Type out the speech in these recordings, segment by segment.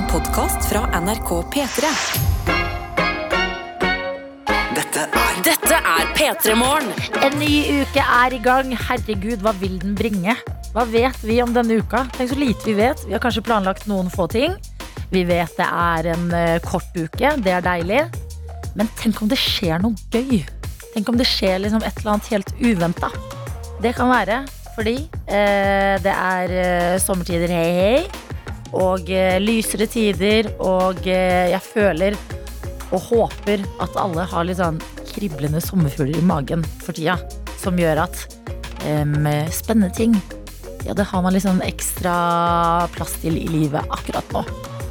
En podkast fra NRK P3. Dette er Dette er P3 Morgen. En ny uke er i gang. Herregud, hva vil den bringe? Hva vet vi om denne uka? Tenk så lite vi vet. Vi har kanskje planlagt noen få ting. Vi vet det er en eh, kort uke. Det er deilig. Men tenk om det skjer noe gøy. Tenk om det skjer liksom et eller annet helt uventa. Det kan være fordi eh, det er eh, sommertider, hei, hei. Og eh, lysere tider. Og eh, jeg føler og håper at alle har litt sånn kriblende sommerfugler i magen for tida. Som gjør at em, spennende ting Ja, det har man litt sånn ekstra plass til i livet akkurat nå.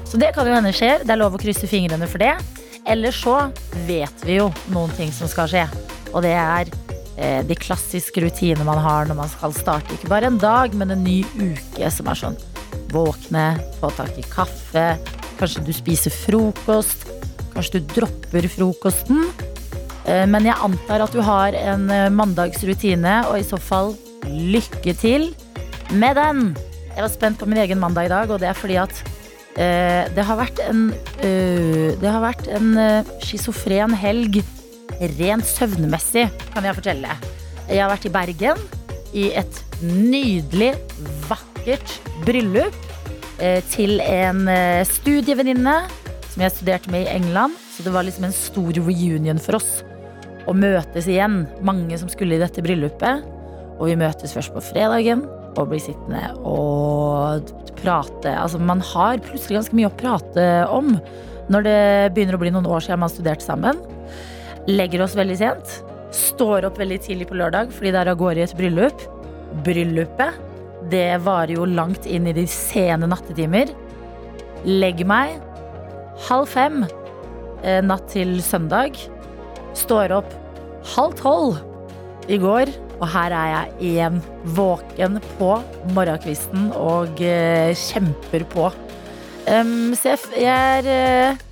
Så det kan jo hende skjer. Det er lov å krysse fingrene for det. Eller så vet vi jo noen ting som skal skje. Og det er eh, de klassiske rutinene man har når man skal starte ikke bare en dag, men en ny uke som er sånn våkne, få tak i kaffe, kanskje du spiser frokost, kanskje du dropper frokosten. Eh, Men jeg antar at du har en eh, mandagsrutine, og i så fall lykke til med den. Jeg var spent på min egen mandag i dag, og det er fordi at uh, det har vært en uh, Det har vært en uh, schizofren helg rent søvnmessig, kan jeg fortelle. Jeg har vært i Bergen i et nydelig, vakkert bryllup eh, til en eh, studievenninne som jeg studerte med i England. Så det var liksom en stor reunion for oss å møtes igjen. Mange som skulle i dette bryllupet. Og vi møtes først på fredagen og blir sittende og prate. Altså man har plutselig ganske mye å prate om når det begynner å bli noen år siden man studerte sammen. Legger oss veldig sent. Står opp veldig tidlig på lørdag fordi det er av gårde i et bryllup. Bryllupet, det varer jo langt inn i de sene nattetimer. Legger meg halv fem eh, natt til søndag. Står opp halv tolv i går, og her er jeg igjen våken på morgenkvisten og eh, kjemper på. Um, så jeg, jeg er eh,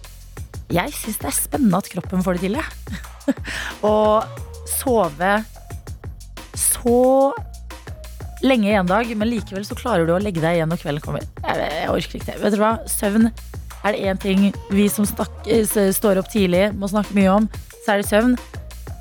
Jeg syns det er spennende at kroppen får det til, jeg. Å sove så lenge i en dag, men likevel så klarer du å legge deg igjen når kvelden kommer. Jeg, jeg orker ikke det. Vet du hva? Søvn er det én ting vi som snakker, står opp tidlig må snakke mye om, så er det søvn.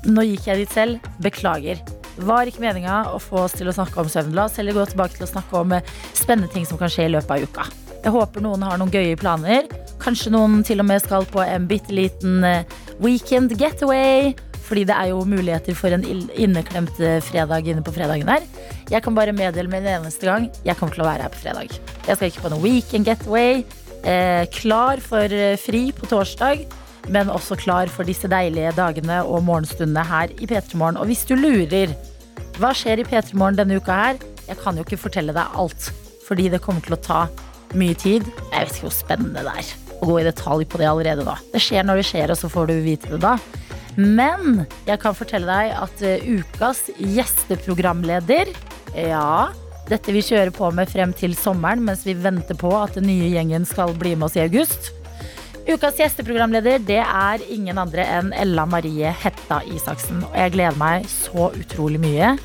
Nå gikk jeg dit selv. Beklager. Var ikke meninga å få oss til å snakke om søvn. La oss heller gå tilbake til å snakke om eh, spennende ting som kan skje i løpet av uka. Jeg håper noen har noen gøye planer. Kanskje noen til og med skal på en bitte liten eh, weekend getaway. Fordi det er jo muligheter for en inneklemt eh, fredag inne på fredagen her. Jeg kan bare meddele med en eneste gang jeg kommer til å være her på fredag. Jeg skal ikke på noen weekend getaway. Eh, klar for eh, fri på torsdag, men også klar for disse deilige dagene og morgenstundene her i P3 Morgen. Og hvis du lurer, hva skjer i P3 Morgen denne uka her? Jeg kan jo ikke fortelle deg alt, fordi det kommer til å ta mye tid. Jeg vet ikke hvor spennende det er å gå i detalj på det allerede da. Det skjer når det skjer, og så får du vite det da. Men jeg kan fortelle deg at eh, ukas gjesteprogramleder Ja, dette vi kjører på med frem til sommeren mens vi venter på at den nye gjengen skal bli med oss i august. Ukas gjesteprogramleder det er ingen andre enn Ella Marie Hetta Isaksen. Og jeg gleder meg så utrolig mye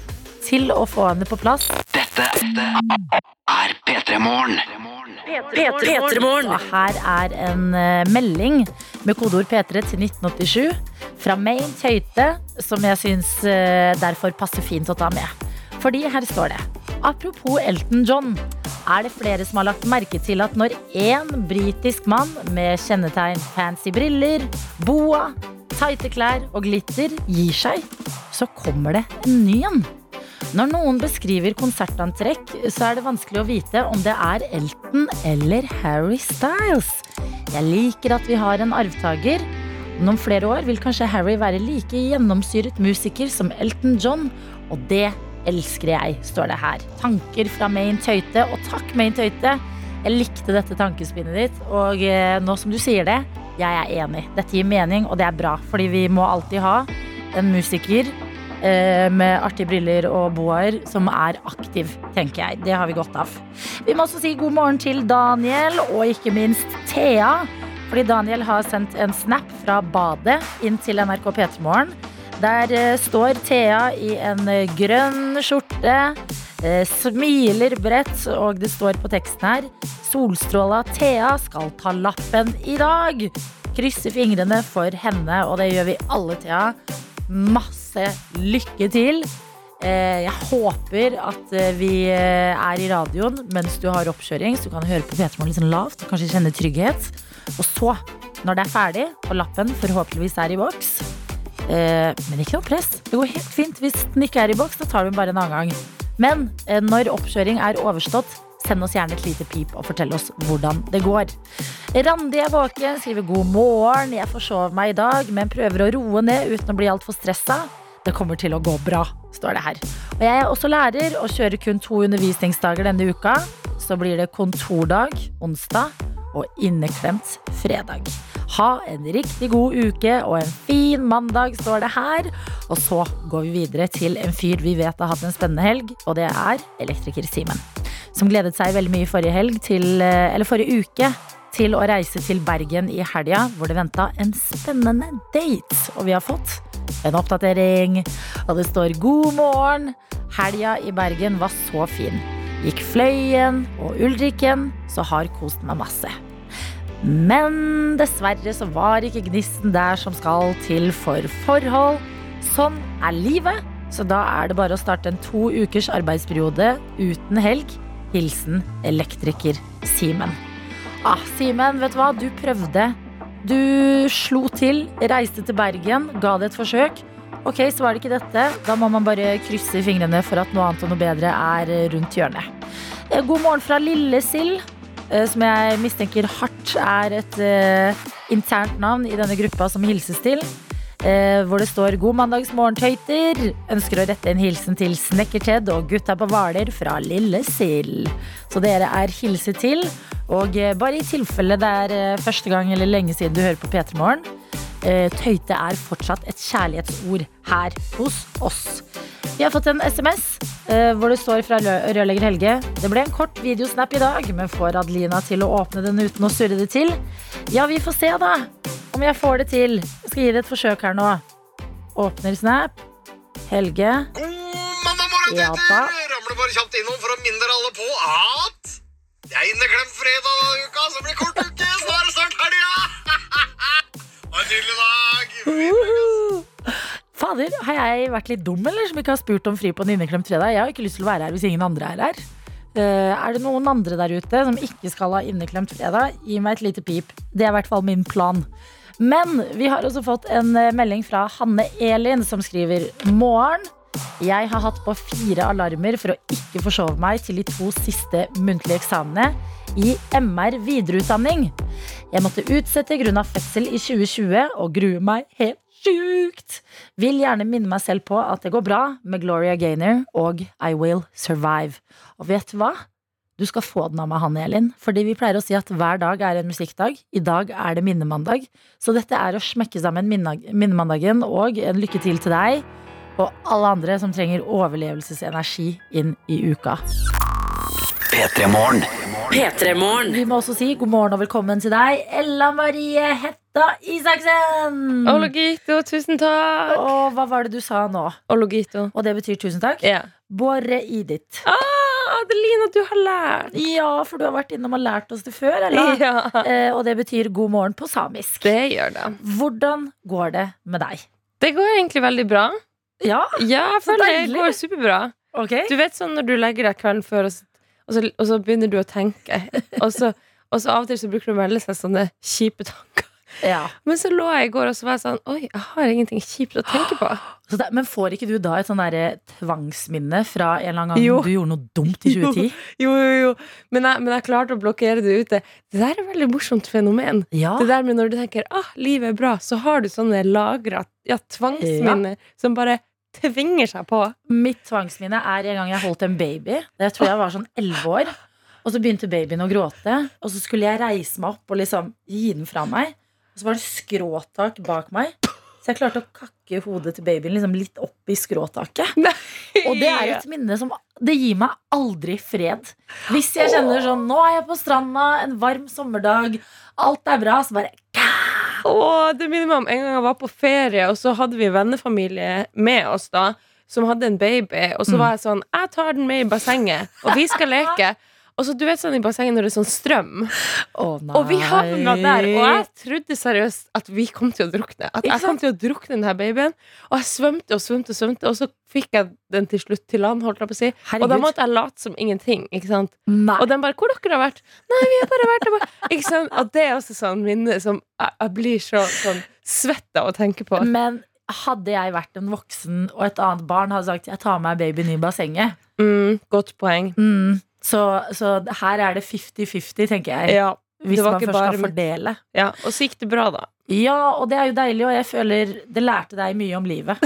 til å få henne på plass. Dette er P3 Morgen. P3 Morgen. Og her er en eh, melding med kodeord P3 til 1987 fra Main Tøyte, som jeg syns eh, derfor passer fint å ta med. Fordi her står det Apropos Elton John, er det flere som har lagt merke til at når én britisk mann med kjennetegn fancy briller, boa, tighte klær og glitter gir seg, så kommer det en ny en. Når noen beskriver konsertantrekk, så er det vanskelig å vite om det er Elton eller Harry Styles. Jeg liker at vi har en arvtaker. Men om flere år vil kanskje Harry være like gjennomsyret musiker som Elton John, og det elsker jeg, står det her. Tanker fra Main Tøyte, og takk, Main Tøyte. Jeg likte dette tankespinnet ditt, og eh, nå som du sier det, jeg er enig. Dette gir mening, og det er bra, fordi vi må alltid ha en musiker eh, med artige briller og boaer som er aktiv, tenker jeg. Det har vi godt av. Vi må også si god morgen til Daniel, og ikke minst Thea. Fordi Daniel har sendt en snap fra badet inn til NRK P3morgen. Der eh, står Thea i en eh, grønn skjorte, eh, smiler bredt, og det står på teksten her Solstråla Thea skal ta lappen i dag. Krysser fingrene for henne, og det gjør vi alle, Thea. Masse lykke til. Jeg håper at vi er i radioen mens du har oppkjøring, så du kan høre på P3 Morgen litt sånn lavt og kanskje kjenne trygghet. Og så, når det er ferdig, og lappen forhåpentligvis er i boks eh, Men ikke noe press. Det går helt fint. Hvis den ikke er i boks, da tar du den bare en annen gang. Men eh, når oppkjøring er overstått, send oss gjerne et lite pip og fortell oss hvordan det går. Randi er våken, skriver god morgen. Jeg forsov meg i dag, men prøver å roe ned uten å bli altfor stressa. Det kommer til å gå bra, står det her. Og jeg er også lærer og kjører kun to undervisningsdager denne uka. Så blir det kontordag onsdag og inneklemt fredag. Ha en riktig god uke og en fin mandag, står det her. Og så går vi videre til en fyr vi vet har hatt en spennende helg, og det er elektriker Simen. Som gledet seg veldig mye forrige helg til, eh, eller forrige uke til å reise til Bergen i helga, hvor det venta en spennende date. Og vi har fått en oppdatering, og det står 'God morgen'. Helga i Bergen var så fin. Gikk Fløyen og Ulriken, så har kost meg masse. Men dessverre så var ikke gnisten der som skal til for forhold. Sånn er livet, så da er det bare å starte en to ukers arbeidsperiode uten helg. Hilsen elektriker Simen. Ah, Simen, vet du hva? Du prøvde. Du slo til, reiste til Bergen, ga det et forsøk. Ok, så var det ikke dette. Da må man bare krysse fingrene for at noe annet og noe bedre er rundt hjørnet. Eh, God morgen fra Lille Sild, som jeg mistenker hardt er et uh, internt navn i denne gruppa som hilses til. Uh, hvor det står 'God mandagsmorgen, tøyter'. Ønsker å rette en hilsen til Snekker-Ted og gutta på Hvaler fra Lillesild. Så dere er hilset til. Og eh, bare i tilfelle det er eh, første gang eller lenge siden du hører på P3 Morgen, eh, tøyte er fortsatt et kjærlighetsord her hos oss. Vi har fått en SMS eh, hvor det står fra rørlegger Helge Det ble en kort videosnap i dag, men får Adelina til å åpne den uten å surre det til? Ja, vi får se, da. Om jeg får det til. Jeg skal gi det et forsøk her nå. Åpner snap. Helge. God mandag morgen, Ja! Ramler bare kjapt innom for å minne dere alle på at det er inneklemt fredag denne uka, så blir kort uke. Snart er det snart helga! Fader, har jeg vært litt dum, eller? Som ikke har spurt om fri på en inneklemt fredag? Jeg har ikke lyst til å være her hvis ingen andre er her. Uh, er det noen andre der ute som ikke skal ha inneklemt fredag? Gi meg et lite pip. Det er i hvert fall min plan. Men vi har også fått en eh, melding fra Hanne Elin som skriver Morgen. Jeg har hatt på fire alarmer for å ikke forsove meg til de to siste muntlige eksamene i MR videreutdanning. Jeg måtte utsette grunn av fødsel i 2020 og gruer meg helt sjukt. Vil gjerne minne meg selv på at det går bra med Gloria Gaynor og I Will Survive. Og vet du hva? Du skal få den av meg, Hanne Elin. Fordi vi pleier å si at hver dag er en musikkdag. I dag er det minnemandag. Så dette er å smekke sammen minnemandagen og en lykke til til deg og alle andre som trenger overlevelsesenergi inn i uka. P3 Morgen. P3morgen. Vi må også si god morgen og velkommen til deg, Ella Marie Hetta Isaksen. Ologito, tusen takk. Og hva var det du sa nå? Ologito. Og det betyr tusen takk? Ja. Borre Idit. Ah, Adelina, du har lært. Ja, for du har vært innom og lært oss det før, eller? Ja, Eh, og det betyr god morgen på samisk. det gjør det. Hvordan går det med deg? Det går egentlig veldig bra. Ja, Ja, jeg føler det går superbra. Okay. Du vet sånn når du legger deg kvelden før, og så, og så, og så begynner du å tenke. Og så, og så av og til så bruker du å melde seg sånne kjipe tanker. Ja. Men så lå jeg i går og så var jeg sånn Oi, jeg har ingenting kjipt å tenke på. Så det, men får ikke du da et sånn derre tvangsminne fra en eller annen gang Jo. du gjorde noe dumt i 2010? Jo, jo, jo. Men jeg, men jeg klarte å blokkere det ute. Det der er et veldig morsomt fenomen. Ja. Det der med når du tenker ah, livet er bra, så har du sånne lagra ja, tvangsminner som bare tvinger seg på. Mitt tvangsminne er en gang jeg holdt en baby. Jeg tror jeg var sånn elleve år. Og så begynte babyen å gråte. Og så skulle jeg reise meg opp og liksom gi den fra meg. Og så var det skråtak bak meg. Så jeg klarte å kakke hodet til babyen liksom litt opp i skråtaket. Og det er et minne som Det gir meg aldri fred. Hvis jeg kjenner sånn Nå er jeg på stranda, en varm sommerdag, alt er bra, så bare Åh, det minner meg om en gang jeg var på ferie, og så hadde vi vennefamilie med oss da. som hadde en baby, og så var jeg sånn Jeg tar den med i bassenget, og vi skal leke. Og så du vet sånn i bassenget når det er sånn strøm. Nei. Og vi havna der. Og jeg trodde seriøst at vi kom til å drukne. At jeg kom til å drukne denne babyen. Og jeg svømte og svømte, og svømte og så fikk jeg den til slutt til land. Holdt jeg på å si. Og da måtte jeg late som ingenting. Ikke sant? Nei. Og den bare 'Hvor dere har vært?' 'Nei, vi har bare vært der. Ikke sant? Og det er også sånn minne som jeg, jeg blir så sånn svett av å tenke på. Men hadde jeg vært en voksen og et annet barn hadde sagt jeg tar med babyen i bassenget Mm, godt poeng. mm, så, så her er det 50-50, tenker jeg. Ja, Hvis man først bare skal fordele. ja. Og så gikk det bra, da. Ja, og det er jo deilig, og jeg føler det lærte deg mye om livet.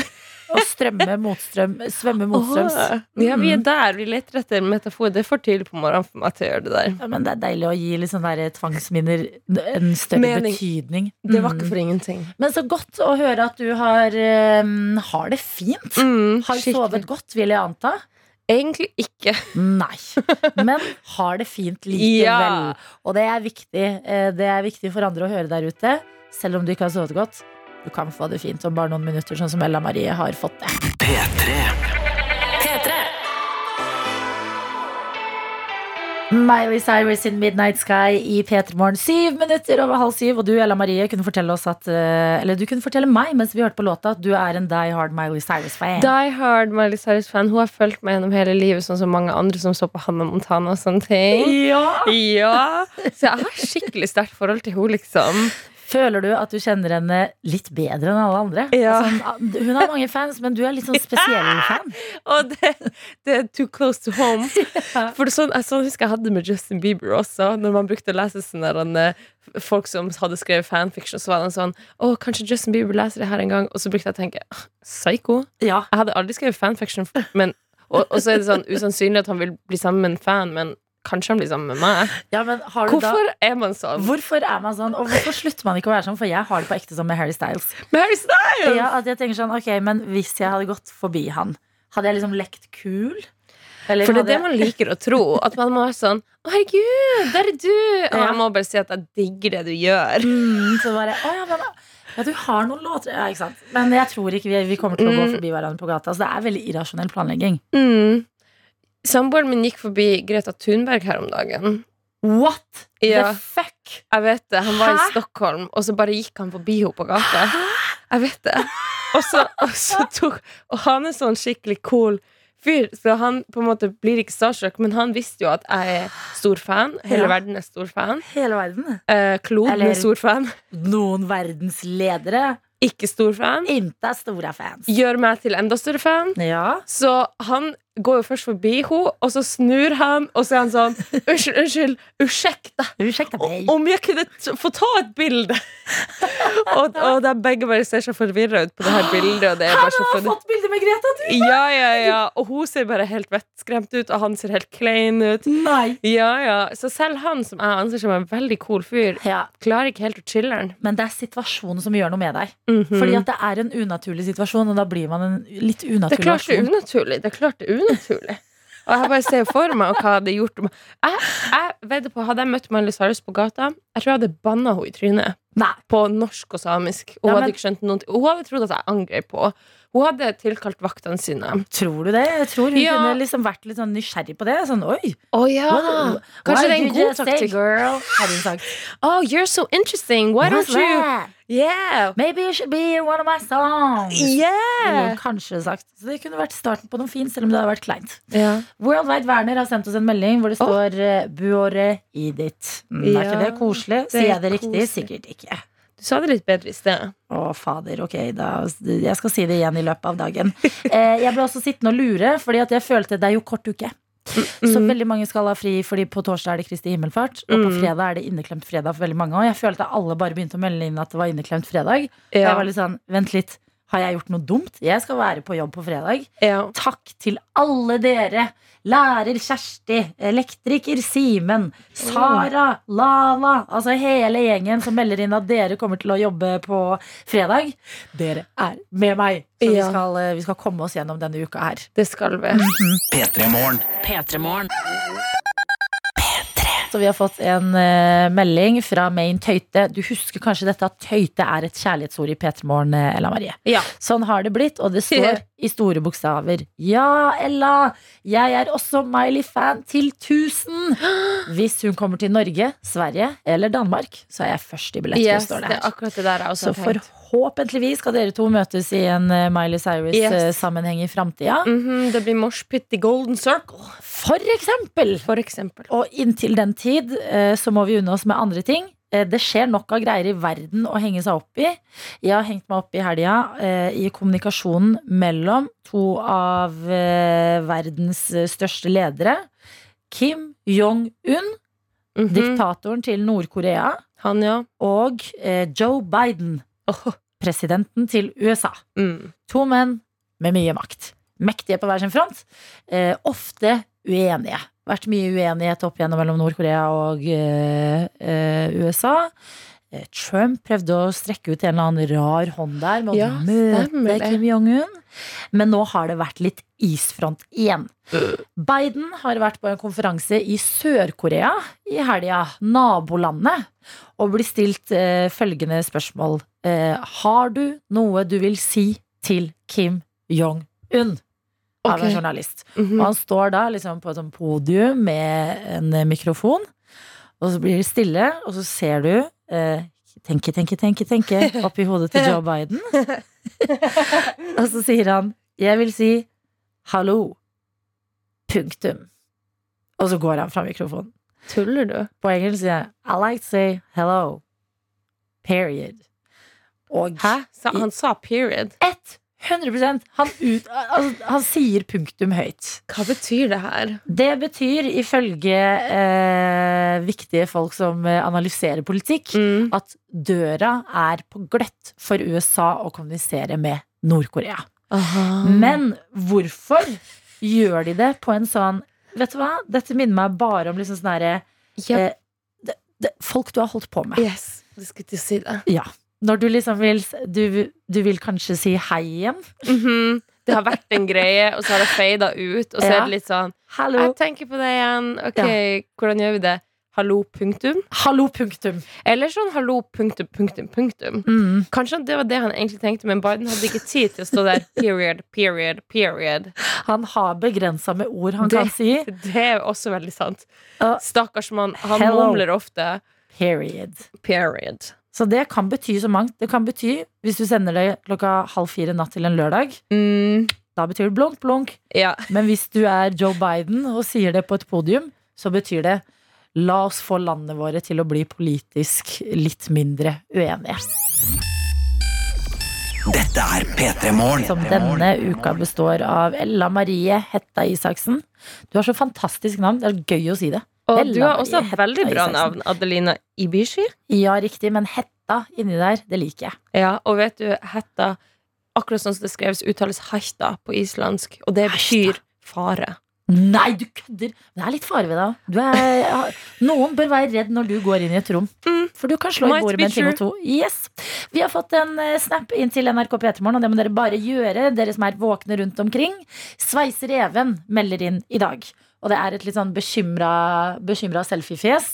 Å strømme motstrøm, svømme motstrøms. Oh, Ja, vi er der. Vi leter etter en metafor. Det er for tidlig på morgenen for meg til å gjøre det der. Ja, men det er deilig å gi litt sånn tvangsminner en større Mening. betydning. Det var Mm. ikke for ingenting. Men så godt å høre at du har, um, har det fint. Mm, Har sovet godt, vil jeg anta. Egentlig ikke. Nei. Men har det fint likevel. Ja. Og det er viktig. Eh, Det er viktig for andre å høre der ute, selv om du ikke har sovet godt. Du kan få det fint om bare noen minutter, sånn som Ella Marie har fått det. P3. P3. Miley Cyrus in Midnight Sky i P3 Morgen. Syv minutter over halv syv. Og du, Ella Marie, kunne fortelle oss at eh, Eller du kunne fortelle meg mens vi hørte på låta, at du er en die hard Miley Cyrus-fan. Die Hard Miley Cyrus-fan. Hun har fulgt meg gjennom hele livet, sånn som mange andre som så på Hannah Montana og sånne ting. Ja. Ja, Så jeg har skikkelig sterkt forhold til henne, liksom. Føler du at du kjenner henne litt bedre enn alle andre? Ja. Altså, hun har mange fans, men du er litt sånn spesiell fan. Og det, det er too close to home. For sånn, jeg sånn husker jeg hadde med Justin Bieber også. Når man brukte å lese sånne der, eh, folk som hadde skrevet fanfiction, så var det sånn Å, kanskje Justin Bieber leser det her en gang. Og så brukte jeg å tenke «Ah, Psycho? Ja. Jeg hadde aldri skrevet fanfiction, men, og, og så er det sånn usannsynlig at han vil bli sammen med en fan, men kanskje han blir sammen med meg. Ja, men har du Hvorfor da er man sånn? Hvorfor er man sånn, og hvorfor slutter man ikke å være sånn? For jeg har det på ekte sånn med Harry Styles. Med Harry Styles! Ja, at jeg tenker sånn, ok, men Hvis jeg hadde gått forbi han, hadde jeg liksom lekt kul? Eller For det er det man liker å tro. At man må være sånn Å, herregud, der er du! Og jeg må bare si at jeg digger det du gjør. mm, Så bare, å ja, men ja, du har noen låter Ja, ikke sant Men jeg tror ikke vi, vi kommer til å gå Mm. forbi hverandre på gata Så det er veldig irrasjonell planlegging Mm. Samboeren min gikk forbi Greta Thunberg her om dagen. What Ja. the fuck? Jeg vet det, Han var Hæ? i Stockholm, og så bare gikk han forbi henne på gata. Jeg vet det. Og så, og så tok Og han er sånn skikkelig cool fyr, så han på en måte blir ikke starstruck, men han visste jo at jeg er stor fan. Hele Ja. verden er stor fan. Hele verden Eh, Kloden Eller- er stor fan. Noen verdensledere Ikke stor fan. Inte store fans Gjør meg til enda større fan. Ja Så han går jo først forbi henne, og så snur han, og så er han sånn Unnskyld, unnskyld, ursekta. Ursekta meg Om jeg kunne få ta et bilde? og, og da begge bare ser så forvirra ut på det her bildet. Og det er bare så Han har fått bilde med Greta du Ja, ja, ja. Og hun ser bare helt vettskremt ut, og han ser helt klein ut. Nei Ja, ja. Så selv han, som jeg anser som en veldig cool fyr, ja, klarer ikke helt å chille. Men det er situasjonen som gjør noe med deg Mhm. Fordi at det er en unaturlig situasjon Og da blir man en litt Det er unaturlig klart det er versjon. unaturlig. Det er klart det er unaturlig. Og jeg bare ser for meg hva det gjort. Jeg, jeg vedder på, Hadde jeg møtt Miley Cyrus på gata, jeg tror jeg hadde banna henne i trynet. Nei, På norsk og samisk. Hun hadde ikke skjønt noen Hun hadde trodd at jeg angrep på. Hun hadde tilkalt vaktene sine. tror du det? Jeg tror hun Ja. kunne liksom vært litt sånn nysgjerrig på det Sånn, oi oh, ja! what- Kanskje det er en god just say, taktikk. girl Hadde hun sagt Oh, you're so interesting. Why don't you? Yeah! Maybe you should be in one of my songs Yeah! Kanskje sagt Så det kunne vært starten på noe fint Selv om det hadde vært kleint ja. Worldwide Werner har sendt oss en melding Hvor det står oh. Buore Edith mm, Er ikke det koselig? Sier er jeg det riktig? koselig. Sikkert ikke Du sa det litt bedre i sted. Å, fader. Ok, da, jeg skal si det igjen i løpet av dagen. Eh, jeg ble også sittende og lure, fordi at jeg følte det er jo kort uke. Så Mm. veldig mange skal ha fri, fordi på torsdag er det Kristi himmelfart. Og på Mm. fredag er det inneklemt fredag for veldig mange. Og jeg følte at alle bare begynte å melde inn at det var inneklemt fredag. Jeg var litt sånn, vent litt, har jeg gjort noe dumt? Jeg skal være på jobb på fredag. ja. Takk til alle dere. Lærer Kjersti, elektriker Simen, Sara, Lala. Altså hele gjengen som melder inn at dere kommer til å jobbe på fredag. Dere er med meg. Så vi skal, eh, vi skal komme oss gjennom denne uka her. Det skal vi. P3 Morgen. P3 Morgen. blitt, og vi har fått en uh, melding fra Main Tøyte. Du husker kanskje dette at tøyte er et kjærlighetsord i P3 Morgen, eh, Ella Marie. Ja. Sånn har det blitt, og det står i store bokstaver. Ja, Ella, jeg er også Miley-fan til 1000. Hvis hun kommer til Norge, Sverige eller Danmark, så er jeg først i billettene, Yes, står det det er akkurat det der jeg også Så tenkt. Forhåpentligvis skal dere to møtes i en eh, Miley Cyrus-sammenheng i framtida. Mhm, det blir moshpit i Golden Circle, For eksempel! for eksempel. Og inntil den tid eh, så må vi unne oss med andre ting. Eh, Det skjer nok av greier i verden å henge seg opp i. Jeg har hengt meg opp i helga eh, i kommunikasjonen mellom to av eh, verdens eh, største ledere. Kim Jong-un, Mhm. diktatoren til Nord-Korea, Han, ja. og eh, Joe Biden, Åh, presidenten til USA. mm. To menn med mye makt. Mektige på hver sin front. Eh, ofte uenige. Vært mye uenighet opp igjennom mellom Nord-Korea og eh, eh, USA. Eh, Trump prøvde å strekke ut en eller annen rar hånd der med å Ja, møte. Kim Jong-un. Men nå har det vært litt isfront igjen. Biden har vært på en konferanse i Sør-Korea i helga, nabolandet, og blir stilt eh, følgende spørsmål. Eh, har du noe du vil si til Kim Jong-un? Av en journalist. -hmm. Og han står da liksom på et sånt podium med en mikrofon, og så blir det stille, og så ser du eh, tenke, tenke, tenke, tenke oppi hodet til Joe Biden. og så sier han jeg vil si hallo. Punktum. Og så går han fra mikrofonen. Tuller du? På engelsk sier jeg I like to say hello. Period. Og Hæ? Sa, han sa period. 100% han, ut, altså, han sier punktum høyt. Hva betyr det her? Det betyr ifølge eh, viktige folk som eh, analyserer politikk, Mm. at døra er på gløtt for USA å kommunisere med Nord-Korea. Men hvorfor gjør de det på en sånn Vet du hva? Dette minner meg bare om liksom sånn herre yep. eh, det, Folk du har holdt på med. Yes, du skulle til å si det. Ja. Når du liksom vil du, du vil kanskje si hei igjen. Mhm. Det har vært en greie, og så har det fada ut, og så Ja. er det litt sånn Hallo. Jeg tenker på det igjen. Ok, hvordan gjør vi det? Hallo, punktum? Hallo, punktum. Eller sånn hallo, punktum, punktum, punktum. Mm. Kanskje det var det han egentlig tenkte, men Biden hadde ikke tid til å stå der. Period, period, period. Han har begrensa med ord han Det- kan si. Det er også veldig sant. Uh, Stakkars mann. Han mumler ofte. Period. Period. Så det kan bety så mangt. Det kan bety, hvis du sender det klokka halv fire natt til en lørdag, Mm, da betyr det blunk, blunk. ja. Men hvis du er Joe Biden og sier det på et podium, så betyr det la oss få landene våre til å bli politisk litt mindre uenige. Dette er P3 Morgen. Som denne uka består av Ella Marie Hetta Isaksen. Du har så fantastisk navn. Det er gøy å si det. Og du har også hatt veldig bra navn, Adelina Ibishi. Ja, riktig, men Hetta inni der, det liker jeg. Ja, og vet du, hetta Akkurat sånn som det skreves, uttales hetta på islandsk, og det betyr fare. Nei, du kødder! Det er litt fare ved deg Noen bør være redd når du går inn i et rom. Mm. For du kan slå i bordet med en time og to. Yes. Vi har fått en eh, snap inn til NRK P3morgen, og det må dere bare gjøre, dere som er våkne rundt omkring. Sveiser Even melder inn i dag. Og det er et litt sånn bekymra, selfiefjes.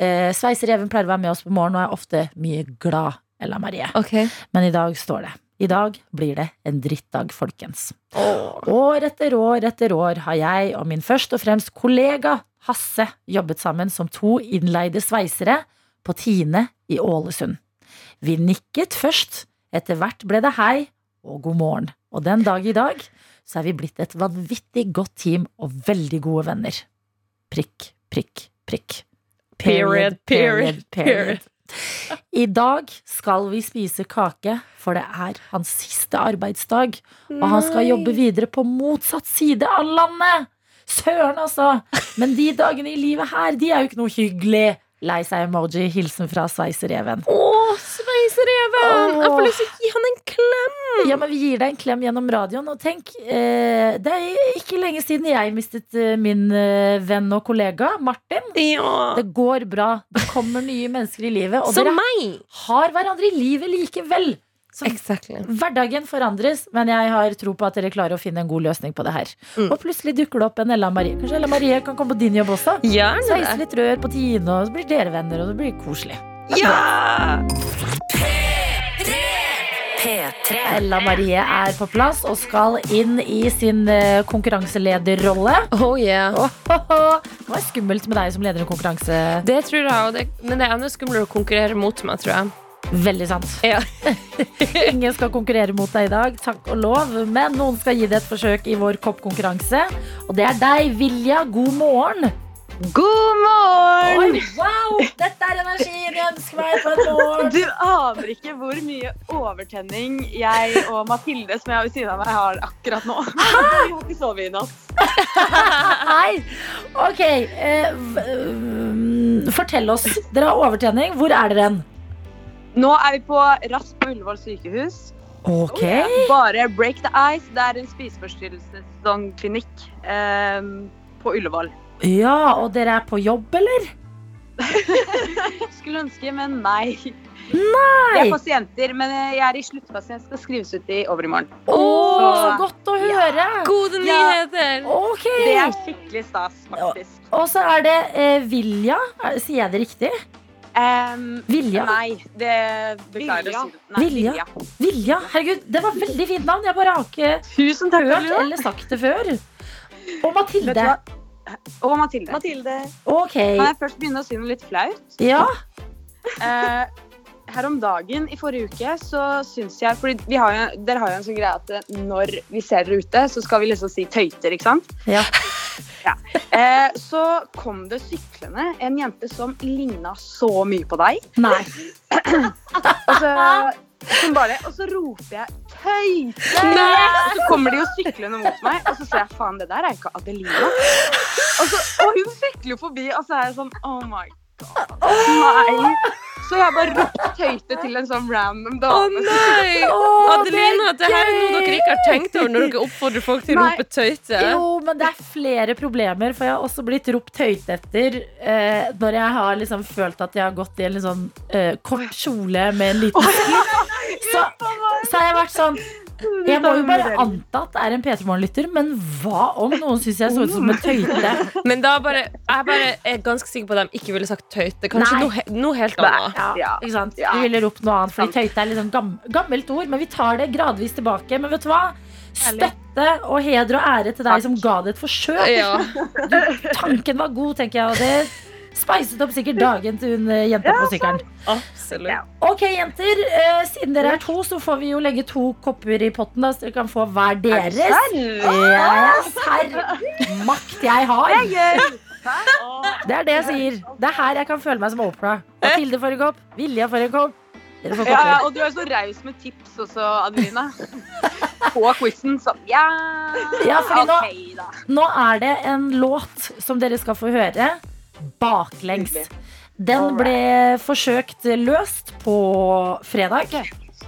Eh, Sveisereven pleier å være med oss på morgen og er ofte mye glad, Ella Marie. Okay. Men i dag står det. I dag blir det en drittdag, folkens. År etter år etter år har jeg og min først og fremst kollega Hasse jobbet sammen som to innleide sveisere på Tine i Ålesund. Vi nikket først, etter hvert ble det hei og god morgen. Og den dag i dag så er vi blitt et vanvittig godt team og veldig gode venner. Prikk, prikk, prikk. Period, period, period. I dag skal vi spise kake, for det er hans siste arbeidsdag. Og han skal jobbe videre på motsatt side av landet! Søren, altså! Men de dagene i livet her, de er jo ikke noe hyggelig. Lei seg-emoji. Hilsen fra Sveisereven. Å, sveisereven! Jeg får lyst til å gi han en klem! Ja, men Vi gir deg en klem gjennom radioen. Og tenk, eh, det er ikke lenge siden jeg mistet eh, min eh, venn og kollega Martin. Ja. Det går bra. Det kommer nye mennesker i livet. Og Som dere meg! har hverandre i livet likevel. Så Exactly. Hverdagen forandres, men jeg har tro på at dere klarer å finne en god løsning på det her. Mm. Og plutselig dukker det opp en Ella Marie. Kanskje Ella Marie kan komme på din jobb også? Gjerne Sveise litt rør på Tine, og så blir dere venner, og det blir koselig. Ja! P3. Ella Marie er på plass og skal inn i sin eh, konkurranselederrolle. Oh yeah. Åhåhå. Det var skummelt med deg som leder en konkurranse. Det tror jeg, og det, men det er enda skumlere å konkurrere mot meg, tror jeg. Veldig sant. Ja. Ingen skal konkurrere mot deg i dag, takk og lov. Men noen skal gi det et forsøk i vår koppkonkurranse. Og det er deg, Vilja. God morgen. God morgen! Oi, wow! Dette er energien jeg ønsker meg på en morgen. Du aner ikke hvor mye overtenning jeg og Mathilde, som jeg har ved siden av meg, har akkurat nå. Vi har ikke sovet i natt. Nei. Ok, eh, mm, fortell oss. Dere har overtenning. Hvor er dere hen? Nå er vi på Rask på Ullevål sykehus. Ok. Bare break the ice. Det er en spiseforstyrrelsesklinikk eh, på Ullevål. Ja, og dere er på jobb, eller? Skulle ønske, men nei. Nei! Jeg er pasienter, men jeg er i sluttfasen. Jeg skal skrives ut i overmorgen. Å, så Så- godt å høre. Gode Ja. nyheter! Det er skikkelig stas, faktisk. Og så er det eh, Vilja. Er- Sier jeg det riktig? Em, Vilja. Nei, det beklager å si. Nei, Vilja. Vilja. Vilja. Herregud, det var veldig fint navn. Jeg bare har ikke Tusen takk, hørt eller sagt det før. Og Mathilde. Og Mathilde. Ok. Kan jeg først begynne å si noe litt flaut? Ja. Uh, her om dagen i forrige uke så syns jeg fordi har jo, Dere har jo en sånn greie at når vi ser dere ute, så skal vi liksom si tøyter, ikke sant? Ja. Ja. Eh, så kom det syklende en jente som ligna så mye på deg. Nei. Og så, bare, og så roper jeg 'tøyte'! Så kommer de jo syklende mot meg, og så ser jeg faen, det der er ikke Adelina. Og, så, og hun sykler jo forbi, og så er jeg sånn oh my. Nei. Så jeg bare ropte tøyte til en sånn random Å dame. nei! Å, Adelina, det er det her er noe dere ikke har tenkt over når dere oppfordrer folk til å rope tøyte. Jo, men det er flere problemer, for jeg har også blitt ropt høyt etter eh, når jeg har liksom følt at jeg har gått i en litt sånn eh, kort kjole med en liten. Så, så har jeg vært sånn Jeg må jo bare anta at det er en P3 Morgen-lytter, men hva om noen syns jeg så ut som en tøyte? Men da bare, jeg bare er ganske sikker på at de ikke ville sagt tøyte. Kanskje noe, noe helt annet. Ja, ikke sant? Ja. Du ville ropt noe annet, fordi tøyte er litt sånn gam gammelt ord, men vi tar det gradvis tilbake. Men vet du hva? Støtte og heder og ære til deg som ga det et forsøk. Ja. Tanken var god, tenker jeg, og det speiset opp sikkert dagen til hun eh, jenta på sykkelen. Absolutt. Ok, jenter. eh, siden dere er to, så får vi jo legge to kopper i potten, da, så dere kan få hver deres. Yes, herr makt jeg har. Det er det jeg sier. Det er her jeg kan føle meg som Oprah. Mathilde får en kopp, Vilja får en kopp. Dere får Ja, ja, og du er så raus med tips også, Adelina. På quizen. Så ja, Ja, fordi nå- okay, da. Nå er det en låt som dere skal få høre. Baklengs. Den ble forsøkt løst på fredag.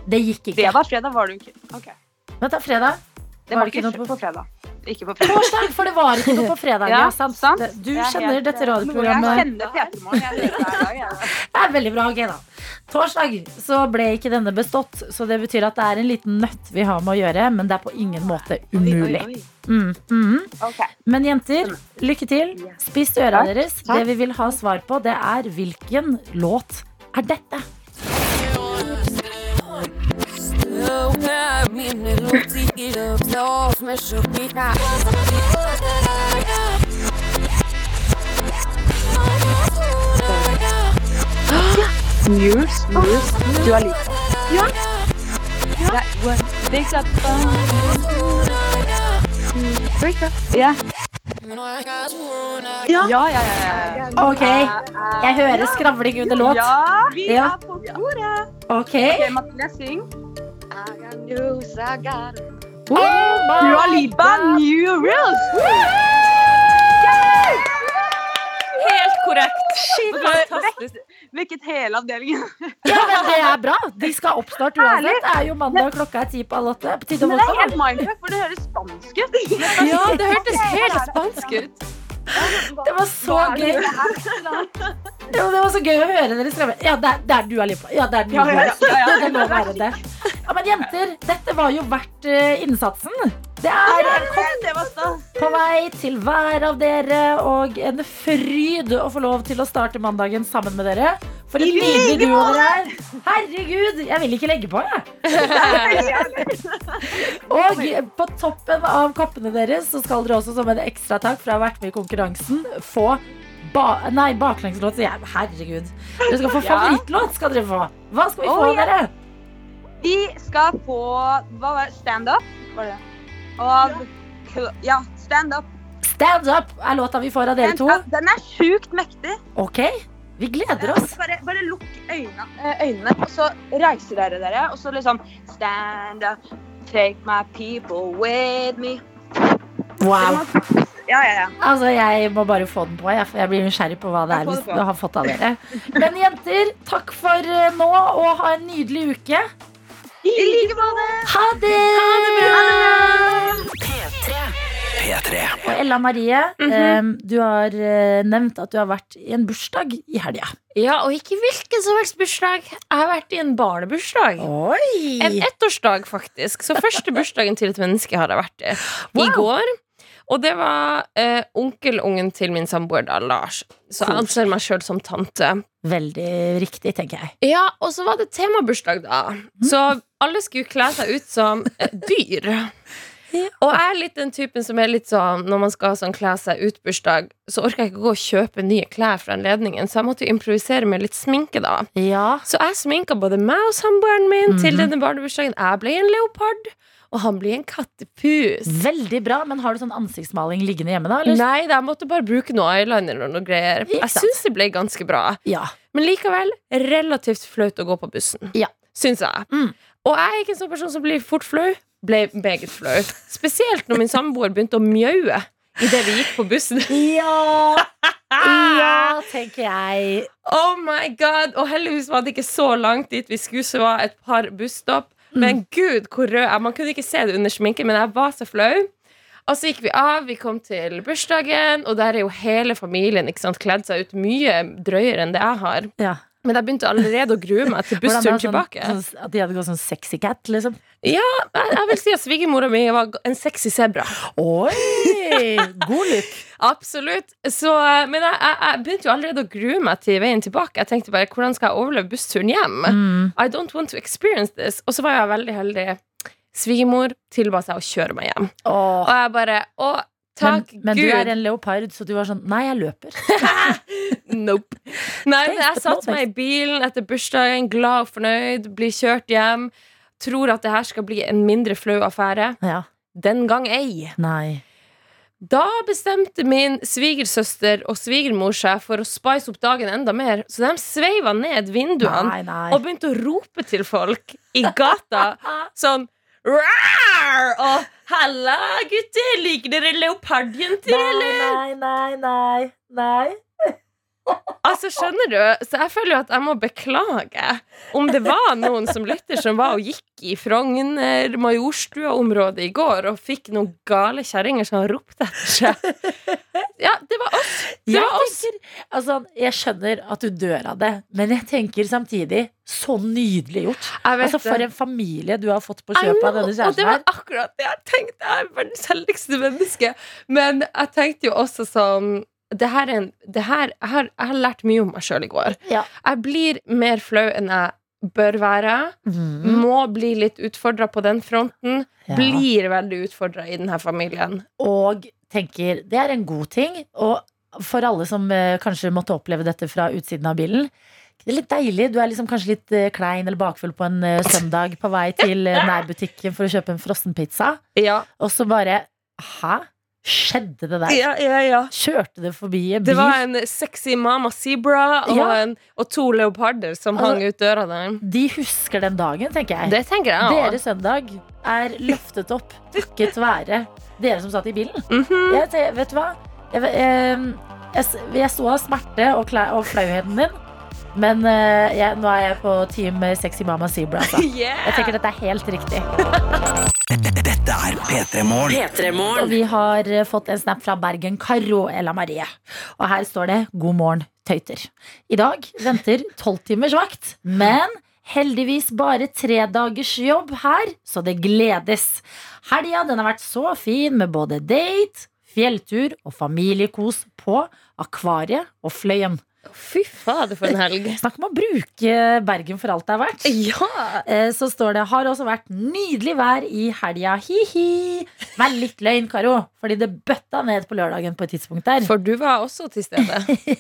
Det gikk ikke. Fredag, fredag var du ikke Okay. Vent da, fredag? Det Var var det ikke ikke noe på fredag. Ikke på fredag. Torsdag, for det var ikke noe på fredag. Ja, sant. sant. Du er kjenner helt- dette Jeg radioprogrammet. kjenner P3morgen. Jeg kjenner det hver dag. jeg. Det er veldig bra. Ok, da. Torsdag så ble ikke denne bestått, så det betyr at det er en liten nøtt vi har med å gjøre, men det er på ingen måte umulig. Mm, mm. Okay. Men jenter, lykke til. Spiss øra Takk, deres. takk. Det vi vil ha svar på, det er hvilken låt er dette? Smooth, smooth. Du har likt Ja. That was big up. Break up. Ja. Ja, ja, ja. ja, ja. Ok, jeg hører skravling under låt. Ja, vi Ja. er på sporet. Ok. Ok, Mathilde, syng. I got news, I got Oh Dua Lipa, New Rules. Helt korrekt. Fantastisk. Vekket hele avdelingen. Ja, men det er bra. De skal opp snart uansett. Det er jo mandag, klokka er ti på halv åtte. På tide å Men det er helt mindfuck, for det høres spansk ut. Ja, det hørtes helt spansk ut. Det var så gøy. Jo, det var så gøy å høre dere skremme. Ja, det er, det er Dua Lipa. Ja, det er du. Ja, ja, ja. Det må være det. Ja, men jenter, dette var jo verdt eh, innsatsen. Det er en kopp Det var stas. på vei til hver av dere, og en fryd å få lov til å starte mandagen sammen med dere. For et nydelig duo dere er. Herregud, jeg vil ikke legge på, jeg. Og på toppen av koppene deres så skal dere også som en ekstra takk for å ha vært med i konkurransen få ba nei, baklengslåt. sier jeg. Herregud. Dere skal få favorittlåt. skal dere få. Hva skal vi Oh, få, ja. dere? Vi skal få hva var det? Stand-up? Var det? Og Ja, stand-up. Stand up er låta vi får av dere to. Den er sjukt mektig. Ok, vi gleder oss. Bare, bare lukk øynene, eh, øynene, og så reiser dere dere, og så liksom Stand up, take my people with me. Wow. Ja, ja, ja. Altså, Jeg må bare få den på, jeg, for jeg blir nysgjerrig på hva det er hvis det på. har fått av dere. Men jenter, takk for eh, nå, og ha en nydelig uke. I like måte. Ha det! P3. Og Ella Marie, mm -hmm. du har eh, nevnt at du har vært i en bursdag i helga. Ja, og ikke hvilken som helst bursdag. Jeg har vært i en barnebursdag. Oi! En ettårsdag, faktisk. Så første bursdagen til et menneske har jeg vært i. I går. Og det var eh, onkelungen til min samboer, da, Lars. Så jeg anser meg sjøl som tante. Veldig riktig, tenker jeg. Ja, og så var det temabursdag, da. Så alle skulle kle seg ut som eh, Og jeg er litt den typen som er litt sånn når man skal sånn kle seg ut-bursdag, så orker jeg ikke gå og kjøpe nye klær for anledningen, så jeg måtte jo improvisere med litt sminke, da. Ja, Så jeg sminka både meg og samboeren min til Mhm. denne barnebursdagen. Jeg ble en leopard, og han ble en kattepus. Veldig bra, men har du sånn ansiktsmaling liggende hjemme, da? Eller? Nei, jeg måtte bare bruke noe eyeliner og noe greier. Jeg syns det ble ganske bra. Ja. Men likevel relativt flaut å gå på bussen. Ja. Syns jeg. Mm. Og jeg er ikke en sånn person som blir fort flau. Ble meget flau. Spesielt når min samboer begynte å mjaue idet vi gikk på bussen. Ja, ja, tenker jeg. Oh my god Og heldigvis var det ikke så langt dit vi skulle, så var et par busstopp. Men gud, hvor rød jeg Man kunne ikke se det under sminken, men jeg var så flau. Og så gikk vi av, vi kom til bursdagen, og der er jo hele familien ikke sant, kledd seg ut mye drøyere enn det jeg har. Ja. Men jeg begynte allerede å grue meg til bussturen sånn- tilbake. Sånn, at de hadde gått sånn sexy cat, liksom? Ja, jeg, jeg vil si at svigermora mi var en sexy sebra. Oi! God look. Absolutt. Så, eh, men jeg, jeg, jeg begynte jo allerede å grue meg til veien tilbake. Jeg tenkte bare, hvordan skal jeg overleve bussturen hjem? Mm. I don't want to experience this. Og så var jeg veldig heldig. Svigermor tilba seg å kjøre meg hjem. Oh. Og jeg bare Men, takk men du Gud. er en leopard, så du var sånn Nei, jeg løper. Nope. Nei, men jeg satte meg i bilen etter bursdagen, glad og fornøyd, blir kjørt hjem. Tror at det her skal bli en mindre flau affære. Ja. Den gang ei. Nei. Da bestemte min svigersøster og svigermor seg for å spice opp dagen enda mer, så de sveiva ned vinduene Nei, nei. og begynte å rope til folk i gata sånn Rar! Og 'halla, gutter, liker dere leopardjenter, eller?' Nei, nei, nei, nei. Altså, skjønner du? Så jeg føler jo at jeg må beklage om det var noen som lytter som var og gikk i Frogner, Majorstua-området i går og fikk noen gale kjerringer som ropte etter seg. Ja, det var oss. Det Jeg, var oss. tenker, altså, jeg skjønner at du dør av det, men jeg tenker samtidig så nydelig gjort. Altså, For en familie du har fått på kjøpet av denne Og det var akkurat det jeg tenkte. Jeg er verdens heldigste menneske. Men jeg tenkte jo også sånn det her er en, det her, jeg, har, jeg har lært mye om meg sjøl i går. Ja. Jeg blir mer flau enn jeg bør være. Mm. Må bli litt utfordra på den fronten. Ja. Blir veldig utfordra i denne familien. Og tenker det er en god ting. Og for alle som eh, kanskje måtte oppleve dette fra utsiden av bilen. Det er litt deilig. Du er liksom kanskje litt eh, klein eller bakfull på en eh, søndag på vei til eh, nærbutikken for å kjøpe en frossenpizza, Ja, og så bare Hæ? Skjedde det der? ja, ja, ja. Kjørte det forbi en bil? Det var en sexy mama zebra og, en, og to leoparder som Altså, hang ut døra der. De husker den dagen, tenker jeg. Det tenker jeg. Deres søndag er løftet opp takket være dere som satt i bilen. Mhm. Jeg, te- vet du hva? Jeg, eh, jeg, jeg sto av smerte og, og flauheten din. Men eh, jeg, nå er jeg på team Sexy Mama Zebra. Altså. Yeah. Jeg tenker dette er helt riktig. Dette er P3 Morgen. Og P3morgen. vi har eh, fått en snap fra Bergen Karo Ella Marie. Og her står det 'God morgen, tøyter'. I dag venter tolvtimers vakt, men Heldigvis bare tre dagers jobb her, så det gledes. Helga den har vært så fin med både date, fjelltur og familiekos på Akvariet og Fløyen. Fy fader, for en helg. Snakk om å bruke Bergen for alt det er verdt. Ja! Eh, Så står det har også vært nydelig vær i helga. Hi-hi. Vær litt løgn, Karo. Fordi det bøtta ned på lørdagen på et tidspunkt der. For du var også til stede.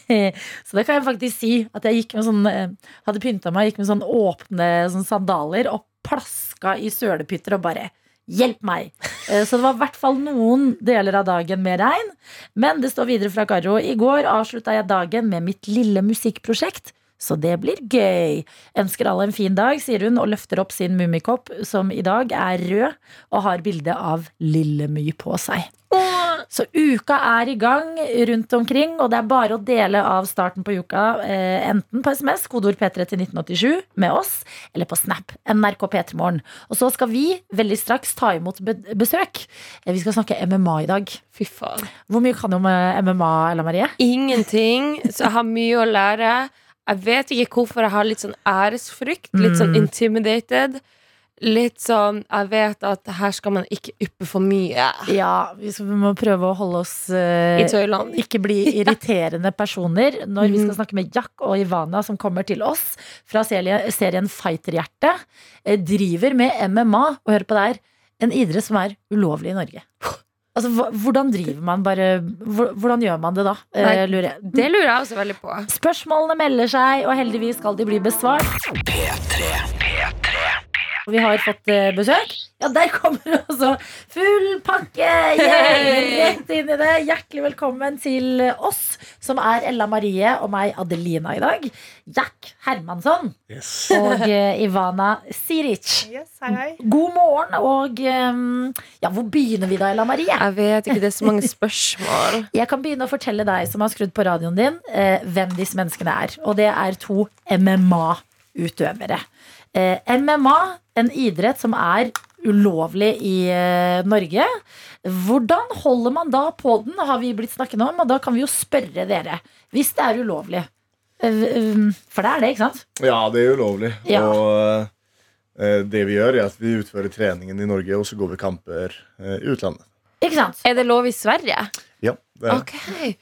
Så det kan jeg faktisk si. At jeg gikk med sånn eh, hadde pynta meg, gikk med sånn åpne sånn sandaler og plaska i sølepytter og bare Hjelp meg! Eh, Så det var i hvert fall noen deler av dagen med regn. Men det står videre fra Karo. I går avslutta jeg dagen med mitt lille musikkprosjekt. Så det blir gøy. Ønsker alle en fin dag, sier hun og løfter opp sin mummikopp, som i dag er rød og har bilde av Lille My på seg. Så uka er i gang rundt omkring, og det er bare å dele av starten på uka eh, enten på SMS, kodeord P3 til 1987 med oss, eller på Snap, NRK P3morgen. Og så skal vi veldig straks ta imot be besøk. Eh, Vi skal snakke MMA i dag. Fy faen. Hvor mye kan du om eh, MMA, Ella Marie? Ingenting, så jeg har mye å lære. Jeg vet ikke hvorfor jeg har litt sånn æresfrykt. Litt sånn Mm. intimidated. Litt sånn Jeg vet at her skal man ikke yppe for mye Ja, vi, skal, vi må prøve å holde oss uh, i tøyland. ikke bli irriterende personer når vi Mhm. skal snakke med Jack og Ivana, som kommer til oss fra serien, serien Fighterhjerte. Eh, Driver med MMA, og hør på det her, en idrett som er ulovlig i Norge. Altså, Hvordan driver man bare Hvordan gjør man det da? Eh, Nei, lurer jeg. Det lurer jeg også veldig på. Spørsmålene melder seg, og heldigvis skal de bli besvart. Vi har fått eh, besøk. Ja, der kommer også full pakke! Yay! Rett inn i det. Hjertelig velkommen til oss, som er Ella Marie og meg, Adelina, i dag. Jack Hermansson Yes. og eh, Ivana Siric. Yes, hei, hei. God morgen, og eh, ja, hvor begynner vi da, Ella Marie? Jeg vet ikke, det er så mange spørsmål. Jeg kan begynne å fortelle deg som har skrudd på radioen din, hvem disse menneskene er. Og det er to MMA-utøvere. Eh, MMA, en idrett som er ulovlig i eh, Norge. Hvordan holder man da på den, har vi blitt snakket om, og da kan vi jo spørre dere. Hvis det er ulovlig. Eh, um, For det er det, ikke sant? Ja, det er ulovlig. Ja. Og eh, det vi gjør, er at vi utfører treningen i Norge, og så går vi kamper eh, i utlandet. Ikke sant? Er det lov i Sverige? Ja, det. Ok.